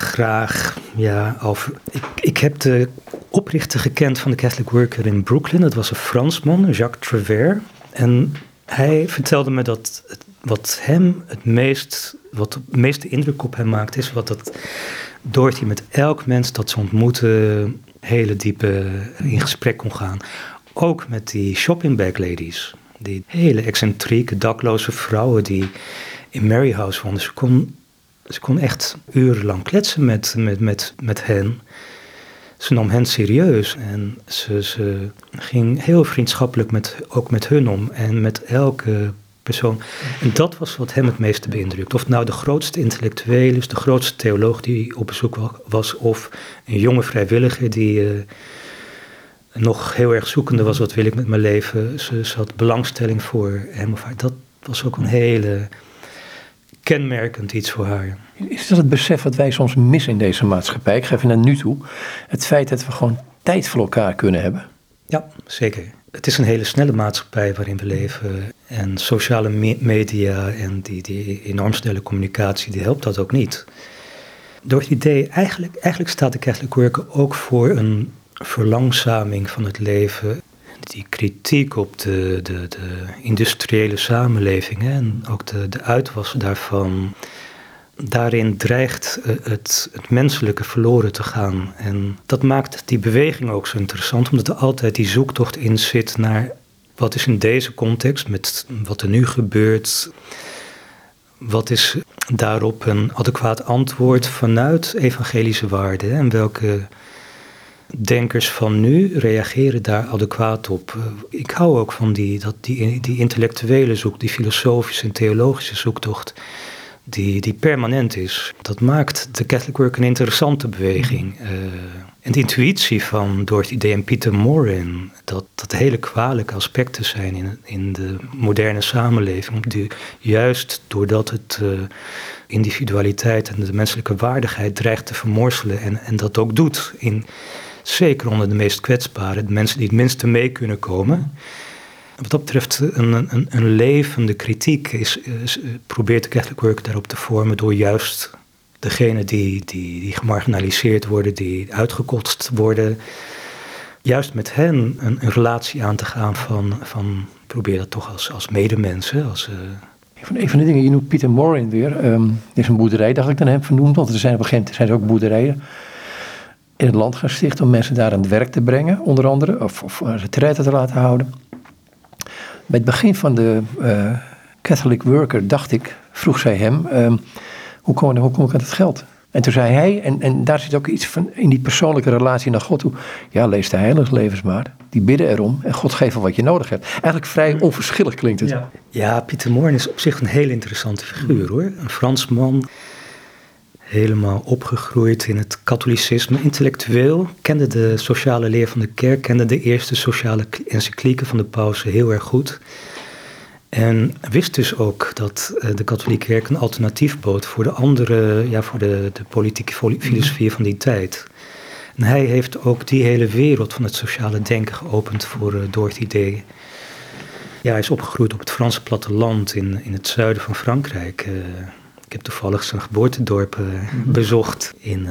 Graag, ja, over. Ik, ik heb de oprichter gekend van de Catholic Worker in Brooklyn. Dat was een Fransman, Jacques Travers. En hij vertelde me dat wat hem het meest, wat de meeste indruk op hem maakt, is wat dat Dorothy met elk mens dat ze ontmoette hele diepe in gesprek kon gaan. Ook met die shoppingbag ladies. Die hele excentrieke, dakloze vrouwen die in Mary House woonden. Ze kon, ze kon echt urenlang kletsen met, met, met, met hen ze nam hen serieus en ze, ze ging heel vriendschappelijk met, ook met hun om en met elke persoon. En dat was wat hem het meeste beïndrukt. Of nou de grootste intellectueel is, de grootste theoloog die op bezoek was, of een jonge vrijwilliger die uh, nog heel erg zoekende was, wat wil ik met mijn leven. Ze, had belangstelling voor hem of. Dat was ook een hele kenmerkend iets voor haar. Is dat het besef wat wij soms missen in deze maatschappij? Ik geef je naar nu toe. Het feit dat we gewoon tijd voor elkaar kunnen hebben. Ja, zeker. Het is een hele snelle maatschappij waarin we leven. En sociale media en die, die enorm snelle communicatie, die helpt dat ook niet. Door het idee, eigenlijk, eigenlijk staat de Worker ook voor een verlangzaming van het leven die kritiek op de, de, de industriële samenleving hè, en ook de, de uitwas daarvan, daarin dreigt eh, het, het menselijke verloren te gaan. En dat maakt die beweging ook zo interessant, omdat er altijd die zoektocht in zit naar wat is in deze context, met wat er nu gebeurt, wat is daarop een adequaat antwoord vanuit evangelische waarden en welke denkers van nu reageren daar adequaat op. Eh, ik hou ook van die, dat, die, die intellectuele zoek, die filosofische en theologische zoektocht, die, die permanent is. Dat maakt de Catholic Work een interessante beweging. Uh, en de intuïtie van Dorothy Day en Peter Morin, dat, dat hele kwalijke aspecten zijn in, in de moderne samenleving, die, juist doordat het uh, individualiteit en de menselijke waardigheid dreigt te vermorselen en, en dat ook doet in Zeker onder de meest kwetsbaren, de mensen die het minste mee kunnen komen. Wat dat betreft, een, een, een levende kritiek is, probeert de Catholic Work daarop te vormen door juist degenen die, die, die gemarginaliseerd worden, die uitgekotst worden, juist met hen een, relatie aan te gaan van, van probeer dat toch als, als medemensen, als... Uh, een van de dingen, je noemt Pieter Morin weer. Er is een boerderij, dacht ik dan heb vernoemd, want er zijn op een gegeven moment zijn er ook boerderijen in het land gaan stichten om mensen daar aan het werk te brengen, onder andere, of, of retraite te laten houden. Bij het begin van de uh, Catholic Worker dacht ik, vroeg zij hem, uh, hoe, kom, hoe kom ik aan het geld? En toen zei hij, en, en daar zit ook iets van in die persoonlijke relatie naar God toe. Ja, lees de heiliglevens maar. Die bidden erom en God geeft wat je nodig hebt. Eigenlijk vrij onverschillig klinkt het. Ja, ja Pieter Moorn is op zich een heel interessante figuur hoor. Een Fransman helemaal opgegroeid in het katholicisme. Intellectueel kende de sociale leer van de kerk, kende de eerste sociale encyclieken van de paus heel erg goed. En wist dus ook dat eh, de katholieke kerk een alternatief bood voor de andere, ja, voor de, de politieke filosofie van die tijd. En hij heeft ook die hele wereld van het sociale denken geopend voor uh, Dorothy Day. Ja, hij is opgegroeid op het Franse platteland in, in het zuiden van Frankrijk. Ik heb toevallig zijn geboortedorp uh, bezocht in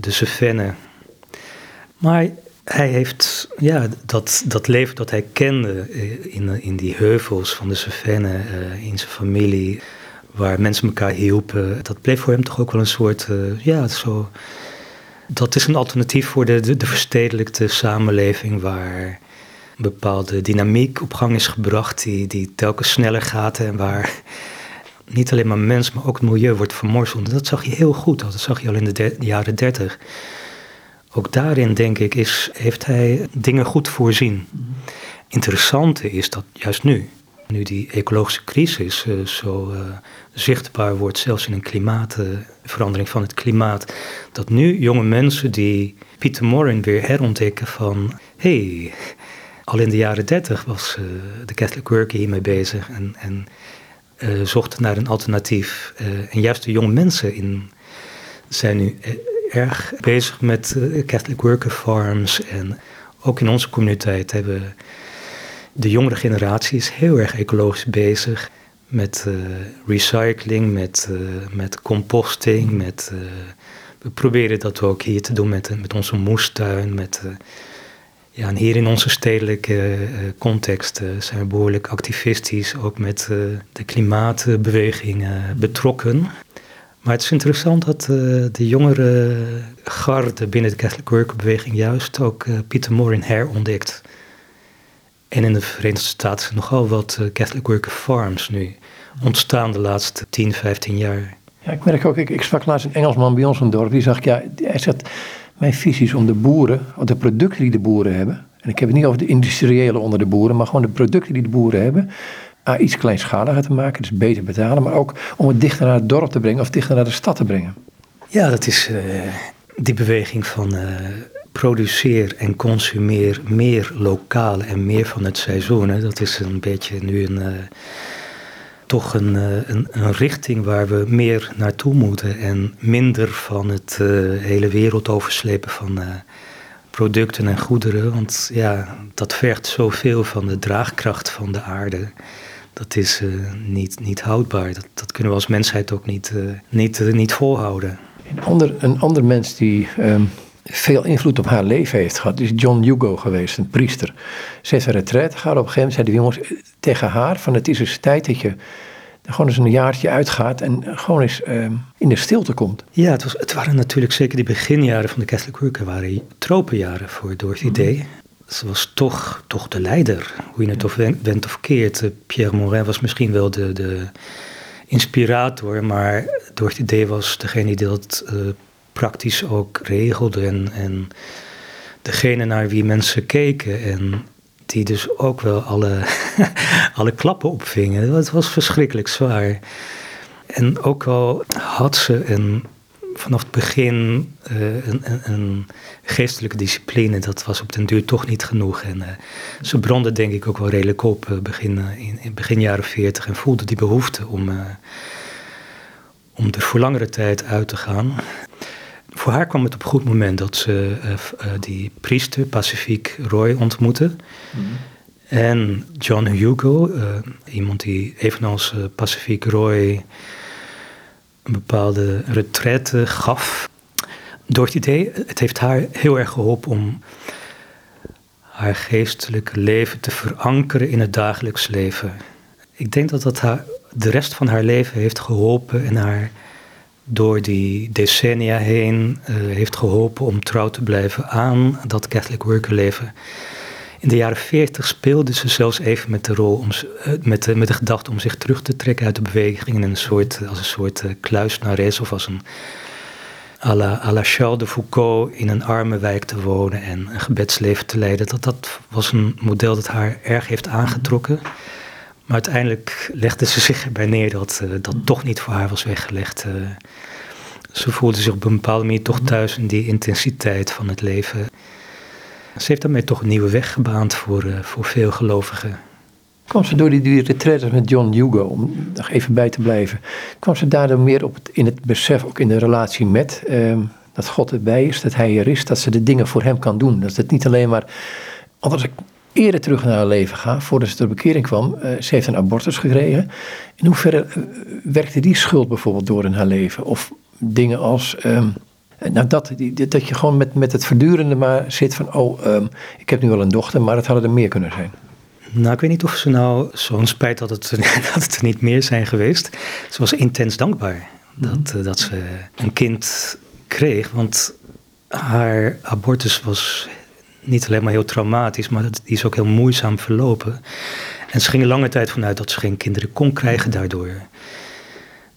de Cevennes. Maar hij heeft ja, dat, dat leven dat hij kende in, in die heuvels van de Cevennes, in zijn familie, waar mensen elkaar hielpen, dat bleef voor hem toch ook wel een soort, ja, zo dat is een alternatief voor de, de, de verstedelijkte samenleving waar een bepaalde dynamiek op gang is gebracht die, die telkens sneller gaat en waar niet alleen maar mens, maar ook het milieu wordt vermorzeld. Dat zag je heel goed, dat zag je al in de, jaren dertig. Ook daarin, denk ik, is, heeft hij dingen goed voorzien. Interessante is dat juist nu, nu die ecologische crisis uh, zo uh, zichtbaar wordt, zelfs in een klimaatverandering van het klimaat, dat nu jonge mensen die Peter Morin weer herontdekken van hey, al in de jaren dertig was de Catholic Worker hiermee bezig en, en zocht naar een alternatief. en juist de jonge mensen in, zijn nu erg bezig met Catholic Worker Farms en ook in onze communiteit hebben de jongere generatie is heel erg ecologisch bezig met recycling, met, met composting. Met, we proberen dat ook hier te doen met, met onze moestuin. Met, ja, en hier in onze stedelijke context zijn we behoorlijk activistisch, ook met de klimaatbeweging betrokken. Maar het is interessant dat de jongere garde binnen de Catholic Worker-beweging juist ook Pieter Morin herontdekt. En in de Verenigde Staten zijn nogal wat Catholic Worker Farms nu ontstaan de laatste 10, 15 jaar. Ja, ik merk ook, ik, ik sprak laatst een Engelsman bij ons in het dorp, die zag, ja, hij zegt, mijn visie is om de boeren, de producten die de boeren hebben, en ik heb het niet over de industriële onder de boeren, maar gewoon de producten die de boeren hebben, A, iets kleinschaliger te maken, dus beter betalen, maar ook om het dichter naar het dorp te brengen of dichter naar de stad te brengen. Ja, dat is uh, die beweging van uh, produceer en consumeer meer lokaal en meer van het seizoen. Hè. Dat is een beetje nu een, uh, toch een, uh, een, een, richting waar we meer naartoe moeten en minder van het uh, hele wereld overslepen van producten en goederen. Want ja, dat vergt zoveel van de draagkracht van de aarde. Dat is niet, niet houdbaar. Dat, dat kunnen we als mensheid ook niet, niet, niet volhouden. Een ander, een ander mens die um veel invloed op haar leven heeft gehad, is John Hugo geweest, een priester. Ze heeft een retraite gehad. Op een gegeven moment zei de jongens tegen haar van het is eens tijd dat je gewoon eens een jaartje uitgaat en gewoon eens uh, in de stilte komt. Ja, het, was, het waren natuurlijk zeker die beginjaren van de Catholic Worker, waren tropenjaren voor Dorothy mm Day. Ze was toch, toch de leider, hoe je het of bent of keert. Eh, Pierre Morin was misschien wel de, de inspirator, maar Dorothy Day was degene die dat uh, praktisch ook regelde en, en degene naar wie mensen keken en die dus ook wel alle, alle klappen opvingen. Het was verschrikkelijk zwaar. En ook al had ze een, vanaf het begin uh, een, een, geestelijke discipline, dat was op den duur toch niet genoeg. En uh, ze brandde denk ik ook wel redelijk op uh, begin, in, in, begin jaren 40 en voelde die behoefte om, om er voor langere tijd uit te gaan voor haar kwam het op een goed moment dat ze uh, uh, die priester, Pacifique Roy, ontmoette. Mm -hmm. En John Hugo, uh, iemand die evenals Pacifique Roy een bepaalde retraite gaf. Door het idee, het heeft haar heel erg geholpen om haar geestelijke leven te verankeren in het dagelijks leven. Ik denk dat dat haar de rest van haar leven heeft geholpen en haar door die decennia heen uh, heeft geholpen om trouw te blijven aan dat Catholic worker leven. In de jaren 40 speelde ze zelfs even met de rol, om, uh, met, de, met de gedachte om zich terug te trekken uit de beweging in een soort, als een soort uh, kluisnares of als een à la, à Charles de Foucault in een arme wijk te wonen en een gebedsleven te leiden. Dat, dat was een model dat haar erg heeft aangetrokken. Maar uiteindelijk legde ze zich erbij neer dat uh, dat toch niet voor haar was weggelegd. Uh, Ze voelde zich op een bepaalde manier toch thuis in die intensiteit van het leven. Ze heeft daarmee toch een nieuwe weg gebaand voor, uh, voor veel gelovigen. Kwam ze door die, die retretes met John Hugo, om nog even bij te blijven, kwam ze daardoor meer op het, in het besef, ook in de relatie met, uh, dat God erbij is, dat Hij er is, dat ze de dingen voor Hem kan doen. Dat het niet alleen maar, ik eerder terug naar haar leven ga, voordat ze tot bekering kwam, uh, ze heeft een abortus gekregen. In hoeverre uh, werkte die schuld bijvoorbeeld door in haar leven? Of dingen als, um, nou dat, die, dat je gewoon met, met het verdurende maar zit van, oh, um, ik heb nu wel een dochter, maar het hadden er meer kunnen zijn. Nou, ik weet niet of ze nou zo'n spijt dat het, dat het er niet meer zijn geweest. Ze was intens dankbaar dat, uh, dat ze een kind kreeg, want haar abortus was niet alleen maar heel traumatisch, maar die is ook heel moeizaam verlopen. En ze ging er lange tijd vanuit dat ze geen kinderen kon krijgen daardoor.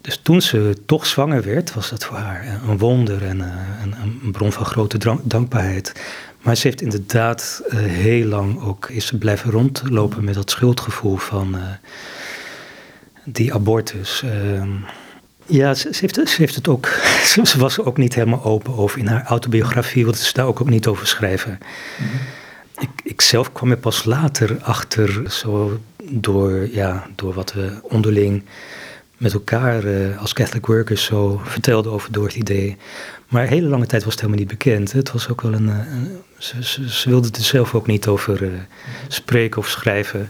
Dus toen ze toch zwanger werd, was dat voor haar een wonder en een, een bron van grote dankbaarheid. Maar ze heeft inderdaad uh, heel lang ook is ze blijven rondlopen met dat schuldgevoel van uh, die abortus. Uh, ja, ze, ze, heeft, ze, heeft, het ook. Ze, was er ook niet helemaal open over. In haar autobiografie wilde ze daar ook, ook niet over schrijven. Mm -hmm. ik, ik, zelf kwam er pas later achter, zo door, ja, door wat we onderling met elkaar uh, als Catholic workers zo vertelden over door het idee. Maar hele lange tijd was het helemaal niet bekend. Het was ook wel een. een ze, ze, ze, wilde er zelf ook niet over uh, spreken of schrijven.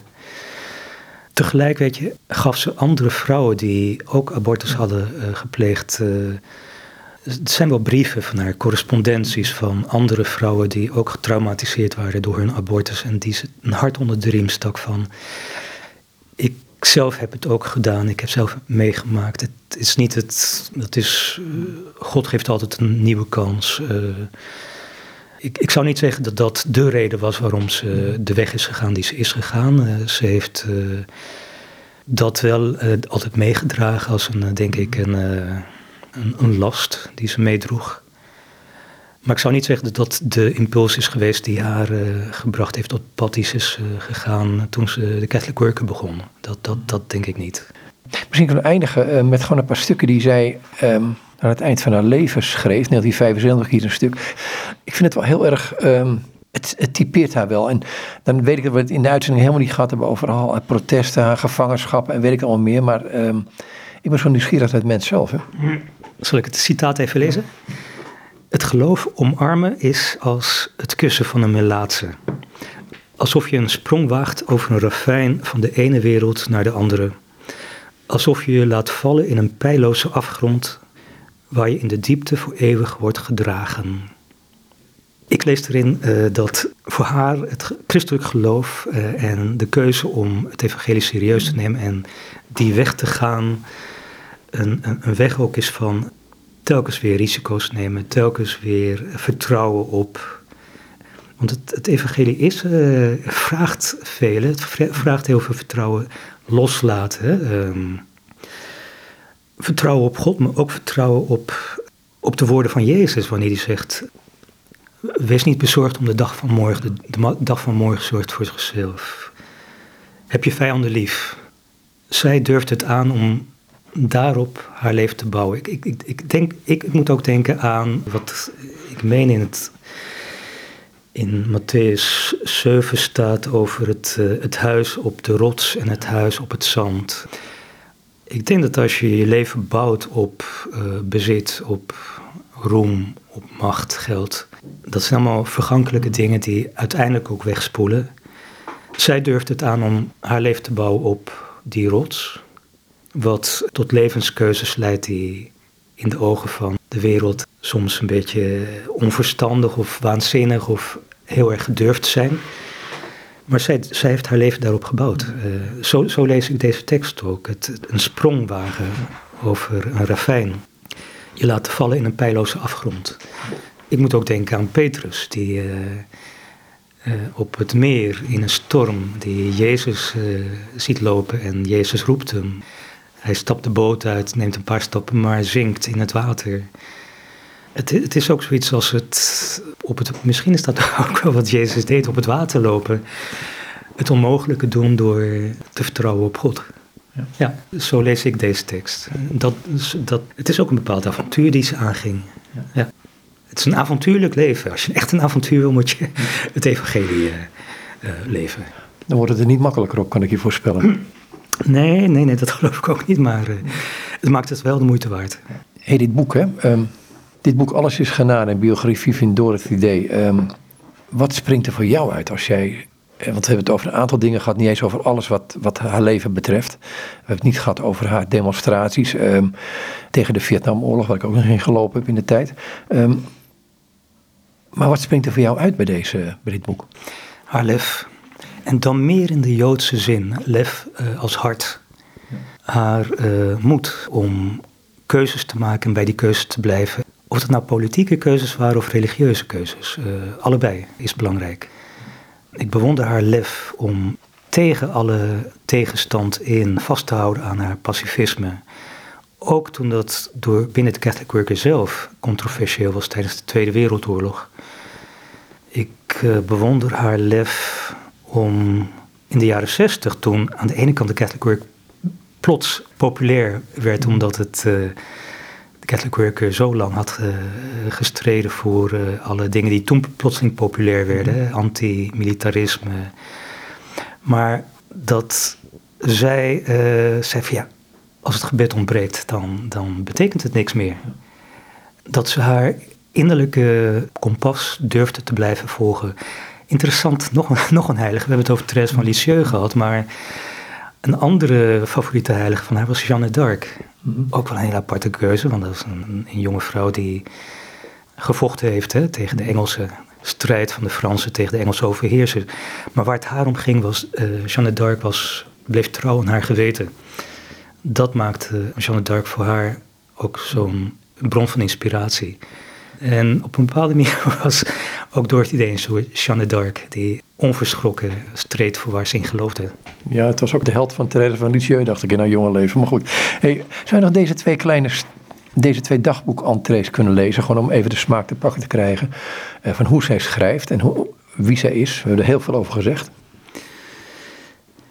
Tegelijk, weet je, gaf ze andere vrouwen die ook abortus hadden uh, gepleegd. het zijn wel brieven van haar, correspondenties van andere vrouwen die ook getraumatiseerd waren door hun abortus. En die ze een hart onder de riem stak van. Ik zelf heb het ook gedaan. Ik heb zelf meegemaakt. Het is niet het. Dat is, uh, God geeft altijd een nieuwe kans. Ik, ik zou niet zeggen dat dat de reden was waarom ze de weg is gegaan die ze is gegaan. Uh, ze heeft dat wel altijd meegedragen als een, denk ik, een, een, een last die ze meedroeg. Maar ik zou niet zeggen dat dat de impuls is geweest die haar gebracht heeft tot pad is gegaan toen ze de Catholic Worker begon. Dat, dat, dat denk ik niet. Misschien kunnen we eindigen met gewoon een paar stukken die zij um, aan het eind van haar leven schreef. 1975 hier een stuk. Ik vind het wel heel erg... Um, het, het, typeert haar wel. En dan weet ik dat we het in de uitzending helemaal niet gehad hebben over al protesten, haar gevangenschappen en weet ik allemaal meer. Maar um, ik ben zo nieuwsgierig uit het mens zelf. Hè? Zal ik het citaat even lezen? Het geloof omarmen is als het kussen van een melaatse. Alsof je een sprong waagt over een ravijn van de ene wereld naar de andere. Alsof je je laat vallen in een pijloze afgrond waar je in de diepte voor eeuwig wordt gedragen. Ik lees erin uh, dat voor haar het christelijk geloof uh, en de keuze om het evangelie serieus te nemen en die weg te gaan, een, een, weg ook is van telkens weer risico's nemen, telkens weer vertrouwen op. Want het, het evangelie is, uh, vraagt veel, het vraagt heel veel vertrouwen loslaten. Um, vertrouwen op God, maar ook vertrouwen op, op de woorden van Jezus, wanneer hij zegt: Wees niet bezorgd om de dag van morgen, de, dag van morgen zorgt voor zichzelf. Heb je vijanden lief. Zij durft het aan om daarop haar leven te bouwen. Ik, ik, ik, denk, ik moet ook denken aan wat ik meen in het. In Matthäus 7 staat over het, uh, het huis op de rots en het huis op het zand. Ik denk dat als je je leven bouwt op uh, bezit, op roem, op macht, geld, dat zijn allemaal vergankelijke dingen die uiteindelijk ook wegspoelen. Zij durft het aan om haar leven te bouwen op die rots, wat tot levenskeuzes leidt die in de ogen van de wereld soms een beetje onverstandig of waanzinnig of heel erg gedurfd zijn. Maar zij, zij heeft haar leven daarop gebouwd. Uh, zo, zo, lees ik deze tekst ook. Het, een sprongwagen over een ravijn. Je laat vallen in een pijloze afgrond. Ik moet ook denken aan Petrus, die uh, uh, op het meer in een storm, die Jezus ziet lopen en Jezus roept hem. Hij stapt de boot uit, neemt een paar stappen, maar zinkt in het water. Het, het, is ook zoiets als het, op het. Misschien is dat ook wel wat Jezus deed: op het water lopen. Het onmogelijke doen door te vertrouwen op God. Ja. ja. zo lees ik deze tekst. Dat, dat, het is ook een bepaald avontuur die ze aanging. Ja. ja. Het is een avontuurlijk leven. Als je echt een avontuur wil, moet je het evangelie uh, uh, leven. Dan wordt het er niet makkelijker op, kan ik je voorspellen. Nee, nee, nee, dat geloof ik ook niet. Maar uh, het maakt het wel de moeite waard. hey, dit boek, hè? Um, dit boek Alles is genade, een biografie van Dorothy Day. Um, wat springt er voor jou uit als jij want we hebben het over een aantal dingen gehad, niet eens over alles wat, wat haar leven betreft. We hebben het niet gehad over haar demonstraties um, tegen de Vietnamoorlog, waar ik ook nog in gelopen heb in de tijd. Um, maar wat springt er voor jou uit bij, deze, bij dit boek? Haar lef. En dan meer in de Joodse zin. Lef uh, als hart. Haar uh, moed om keuzes te maken en bij die keuzes te blijven. Of het nou politieke keuzes waren of religieuze keuzes. Uh, allebei is belangrijk. Ik bewonder haar lef om tegen alle tegenstand in vast te houden aan haar pacifisme. Ook toen dat door binnen de Catholic Worker zelf controversieel was tijdens de Tweede Wereldoorlog. Ik uh, bewonder haar lef om in de jaren zestig, toen aan de ene kant de Catholic Work plots populair werd, omdat het uh, de Catholic Worker zo lang had uh, gestreden voor alle dingen die toen plotseling populair werden, mm antimilitarisme. Maar dat zij zei van ja, als het gebed ontbreekt, dan, dan betekent het niks meer. Dat ze haar innerlijke kompas durfde te blijven volgen. Interessant, nog, nog een heilige. We hebben het over Thérèse van Lisieux gehad, maar een andere favoriete heilige van haar was Jeanne d'Arc. Mhm. Ook wel een hele aparte keuze, want dat is een, een jonge vrouw die gevochten heeft hè, tegen de Engelse strijd van de Fransen tegen de Engelse overheersers. Maar waar het haar om ging was, uh, Jeanne d'Arc was, bleef trouw aan haar geweten. Dat maakte Jeanne d'Arc voor haar ook zo'n bron van inspiratie. En op een bepaalde manier was ook door het idee een soort Jeanne d'Arc, die onverschrokken streed voor waar ze in geloofde. Ja, het was ook de held van Therese van Lisieux, dacht ik, in haar jonge leven. Maar goed, hey, zou je nog deze twee kleine deze twee dagboek-entrees kunnen lezen, gewoon om even de smaak te pakken te krijgen uh, van hoe zij schrijft en hoe, wie zij is. We hebben er heel veel over gezegd.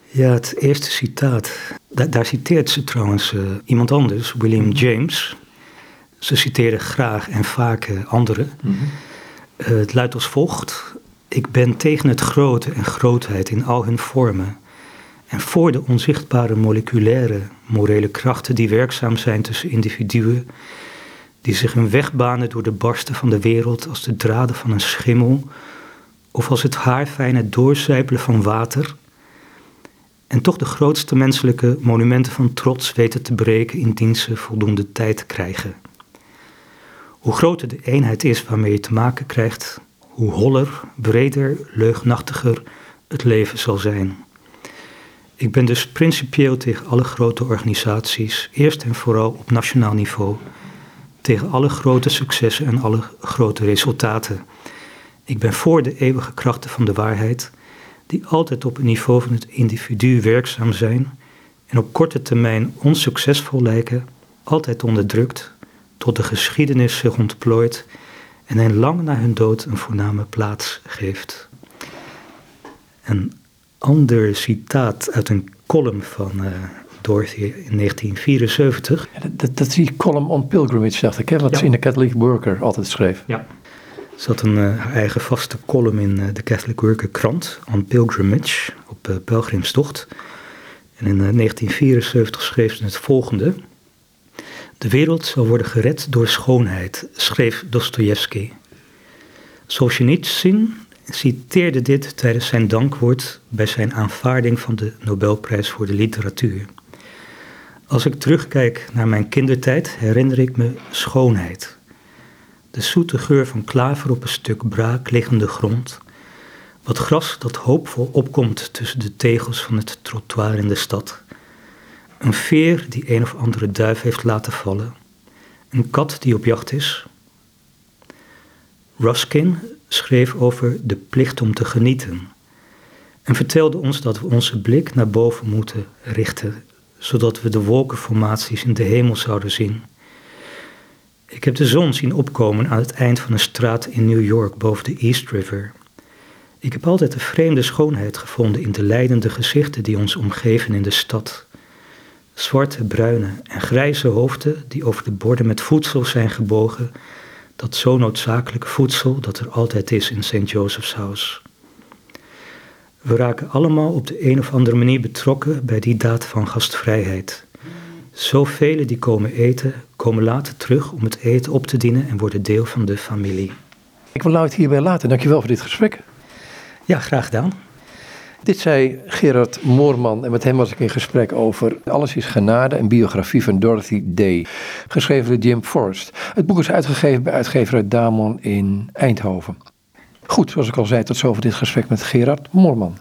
Ja, het eerste citaat, daar, daar citeert ze trouwens uh, iemand anders, William James. Ze citeren graag en vaak uh, anderen. Mm -hmm. het luidt als volgt. Ik ben tegen het grote en grootheid in al hun vormen. En voor de onzichtbare moleculaire morele krachten die werkzaam zijn tussen individuen, die zich hun weg banen door de barsten van de wereld als de draden van een schimmel, of als het haarfijne doorcijpelen van water, en toch de grootste menselijke monumenten van trots weten te breken indien ze voldoende tijd krijgen. Hoe groter de eenheid is waarmee je te maken krijgt, hoe holler, breder, leugnachtiger het leven zal zijn. Ik ben dus principieel tegen alle grote organisaties, eerst en vooral op nationaal niveau, tegen alle grote successen en alle grote resultaten. Ik ben voor de eeuwige krachten van de waarheid, die altijd op het niveau van het individu werkzaam zijn en op korte termijn onsuccesvol lijken, altijd onderdrukt, tot de geschiedenis zich ontplooit en hen lang na hun dood een voorname plaats geeft. Een ander citaat uit een column van uh, Dorothy in 1974. dat, dat, is die column on pilgrimage, dacht ik, hè, wat ze in de Catholic Worker altijd schreef. Ja. Ze had een uh, eigen vaste column in uh, de Catholic Worker krant, on pilgrimage, op pelgrimstocht. En in 1974 schreef ze het volgende. De wereld zal worden gered door schoonheid, schreef Dostoevsky. Solzhenitsyn citeerde dit tijdens zijn dankwoord bij zijn aanvaarding van de Nobelprijs voor de literatuur. Als ik terugkijk naar mijn kindertijd, herinner ik me schoonheid. De zoete geur van klaver op een stuk braak liggende grond. Wat gras dat hoopvol opkomt tussen de tegels van het trottoir in de stad. Een veer die een of andere duif heeft laten vallen. Een kat die op jacht is. Ruskin schreef over de plicht om te genieten. En vertelde ons dat we onze blik naar boven moeten richten, zodat we de wolkenformaties in de hemel zouden zien. Ik heb de zon zien opkomen aan het eind van een straat in New York boven de East River. Ik heb altijd een vreemde schoonheid gevonden in de leidende gezichten die ons omgeven in de stad. Zwarte, bruine en grijze hoofden die over de borden met voedsel zijn gebogen. Dat zo noodzakelijke voedsel dat er altijd is in St. Joseph's House. We raken allemaal op de een of andere manier betrokken bij die daad van gastvrijheid. Zoveel die komen eten, komen later terug om het eten op te dienen en worden deel van de familie. Ik wil nou het hierbij laten. Dankjewel voor dit gesprek. Ja, graag gedaan. Dit zei Gerard Moorman en met hem was ik in gesprek over Alles is genade, een biografie van Dorothy Day, geschreven door Jim Forrest. Het boek is uitgegeven bij uitgever Damon in Eindhoven. Goed, zoals ik al zei, tot zover dit gesprek met Gerard Moorman.